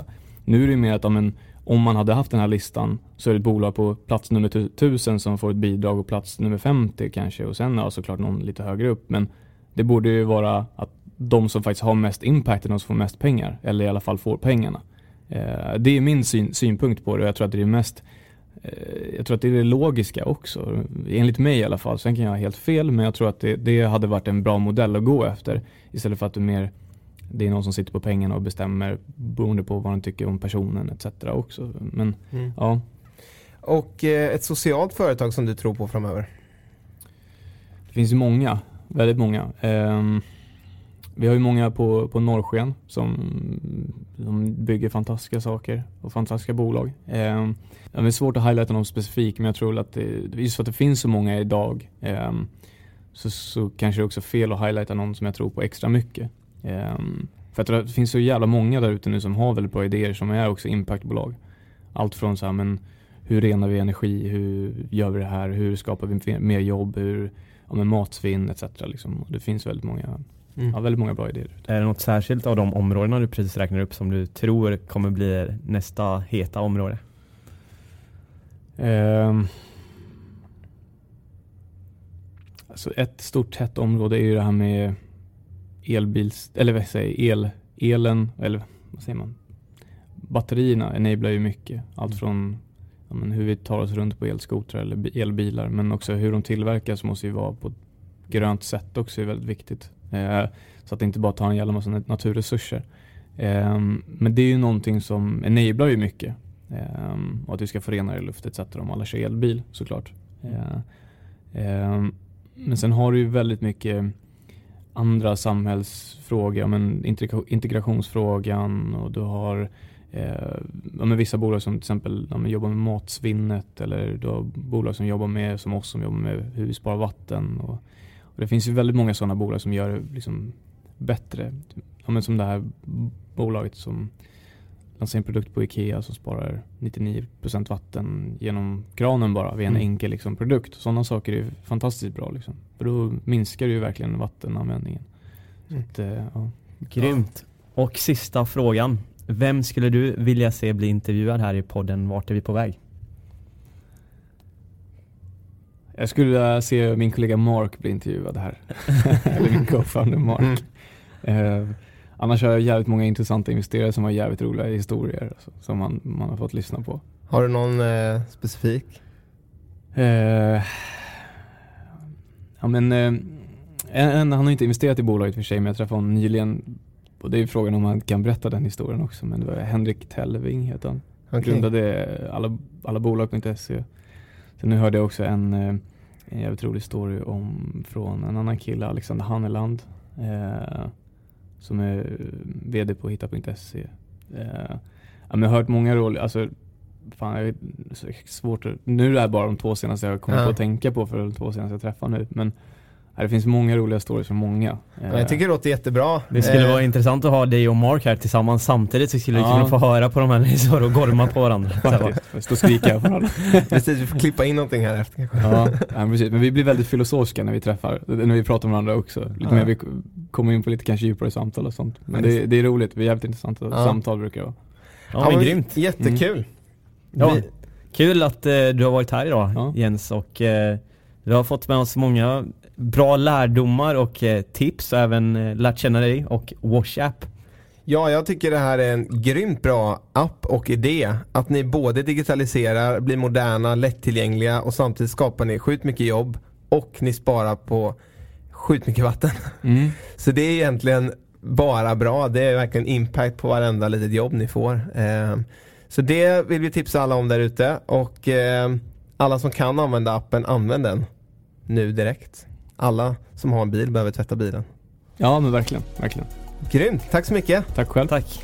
Speaker 3: Nu är det mer att ja, men, om man hade haft den här listan så är det ett bolag på plats nummer 1000 som får ett bidrag och plats nummer 50 kanske och sen ja, såklart någon lite högre upp. Men det borde ju vara att de som faktiskt har mest impact är de som får mest pengar eller i alla fall får pengarna. Eh, det är min syn, synpunkt på det och jag tror att det är mest jag tror att det är det logiska också, enligt mig i alla fall. Sen kan jag ha helt fel, men jag tror att det, det hade varit en bra modell att gå efter. Istället för att du mer, det är någon som sitter på pengarna och bestämmer beroende på vad de tycker om personen etc. också. Men
Speaker 2: Mm.
Speaker 3: ja,
Speaker 2: Och eh, ett socialt företag som du tror på framöver?
Speaker 3: det finns ju många, väldigt många. Ehm, vi har ju många på, på Norrsken som, som bygger fantastiska saker och fantastiska bolag. Eh, det är svårt att highlighta någon specifik men jag tror att det, just för att det finns så många idag eh, så, så kanske det också är fel att highlighta någon som jag tror på extra mycket. Eh, för att det finns så jävla många där ute nu som har väldigt bra idéer som är också impactbolag. Allt från så här, men hur renar vi energi, hur gör vi det här, hur skapar vi mer jobb, hur ja, men matsvinn etc. Liksom. Det finns väldigt många,
Speaker 2: Mm.
Speaker 3: ja, väldigt många bra idéer.
Speaker 1: Är det något särskilt av de områdena du precis räknar upp som du tror kommer bli nästa heta område?
Speaker 3: Ehm, alltså ett stort hett område är ju det här med elbils, eller vad säger el, elen, eller vad säger man? Batterierna enablar ju mycket. Allt från ja, men hur vi tar oss runt på elskotrar eller bi- elbilar men också hur de tillverkas måste ju vara på ett grönt sätt också är väldigt viktigt. Eh, så att det inte bara tar en jävla massa nat- naturresurser. Ehm, men det är ju någonting som enablar ju mycket. Ehm, och att vi ska få renare luft etc. om alla kör elbil såklart. Eh, ehm, men sen har du ju väldigt mycket andra samhällsfrågor, men integra- integrationsfrågan och du har eh, men vissa bolag som till exempel ja, jobbar med matsvinnet eller du har bolag som jobbar med, som oss, som jobbar med hur vi sparar vatten. Och det finns ju väldigt många sådana bolag som gör det liksom bättre. Ja, men som det här bolaget som lanserar en produkt på Ikea som sparar 99% vatten genom kranen bara vid en
Speaker 2: Mm.
Speaker 3: enkel liksom, produkt. Sådana saker är fantastiskt bra. Liksom. För då minskar det ju verkligen vattenanvändningen. Så
Speaker 2: Mm.
Speaker 3: att, eh, ja.
Speaker 1: Grymt. Och sista frågan. Vem skulle du vilja se bli intervjuad här i podden Vart är vi på väg?
Speaker 3: Jag skulle vilja se min kollega Mark bli intervjuad här. Eller min co-founder Mark.
Speaker 2: Mm.
Speaker 3: Eh, annars har jag jävligt många intressanta investerare som har jävligt roliga historier alltså, som man, man har fått lyssna på.
Speaker 2: Har du någon eh, specifik?
Speaker 3: Eh, ja men, eh, en, han har inte investerat i bolaget för sig men jag träffade honom nyligen och det är frågan om han kan berätta den historien också men det var Henrik Tellving heter han.
Speaker 2: Okej.
Speaker 3: Grundade alla, alla bolag.se. Så nu hörde jag också en, eh, en jävligt rolig story om från en annan kille, Alexander Hanneland. Eh, som är VD på hitta.se. Eh, jag har hört många roliga, alltså fan jag svårt att, nu är det bara de två senaste jag kommer
Speaker 2: Ja.
Speaker 3: på att tänka på för de två senaste jag träffar nu. Men det finns många roliga stories från många.
Speaker 2: Ja, jag tycker det låter jättebra.
Speaker 1: Det skulle
Speaker 2: Eh,
Speaker 1: vara intressant att ha dig och Mark här tillsammans samtidigt så skulle vi
Speaker 3: Ja.
Speaker 1: kunna få höra på de här när och gormar på varandra.
Speaker 3: Stå och skrika på varandra.
Speaker 2: Precis, vi får klippa in någonting här efter kanske.
Speaker 3: Ja, ja men precis. Men vi blir väldigt filosofiska när vi träffar, när vi pratar med varandra också. Lite
Speaker 2: Ja.
Speaker 3: mer, vi kommer in på lite kanske djupare samtal och sånt. Men det, det är roligt, vi är jävligt intressanta
Speaker 2: Ja.
Speaker 3: samtal brukar det vara.
Speaker 1: Ja, men grymt.
Speaker 2: Jättekul.
Speaker 1: Ja.
Speaker 2: Vi,
Speaker 1: Kul att eh, du har varit här idag
Speaker 3: Ja.
Speaker 1: Jens och eh, vi har fått med oss många bra lärdomar och eh, tips och även eh, lärt känna dig och WashApp.
Speaker 2: Ja, jag tycker det här är en grymt bra app och idé. Att ni både digitaliserar, blir moderna, lättillgängliga och samtidigt skapar ni sjukt mycket jobb och ni sparar på sjukt mycket vatten.
Speaker 3: Mm.
Speaker 2: Så det är egentligen bara bra. Det är verkligen impact på varenda litet jobb ni får. Eh, Så det vill vi tipsa alla om där ute och alla som kan använda appen, använd den nu direkt. Alla som har en bil behöver tvätta bilen.
Speaker 3: Ja men verkligen, verkligen.
Speaker 2: Grymt, tack så mycket.
Speaker 3: Tack själv.
Speaker 1: Tack.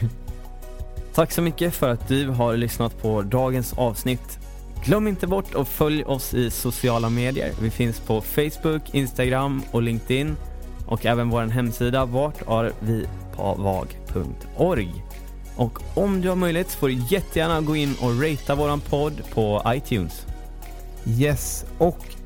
Speaker 1: Tack så mycket för att du har lyssnat på dagens avsnitt. Glöm inte bort att följ oss i sociala medier. Vi finns på Facebook, Instagram och LinkedIn och även vår hemsida vartarvipavag.org. Och om du har möjlighet får du jättegärna gå in och ratea våran podd på iTunes.
Speaker 2: Yes, och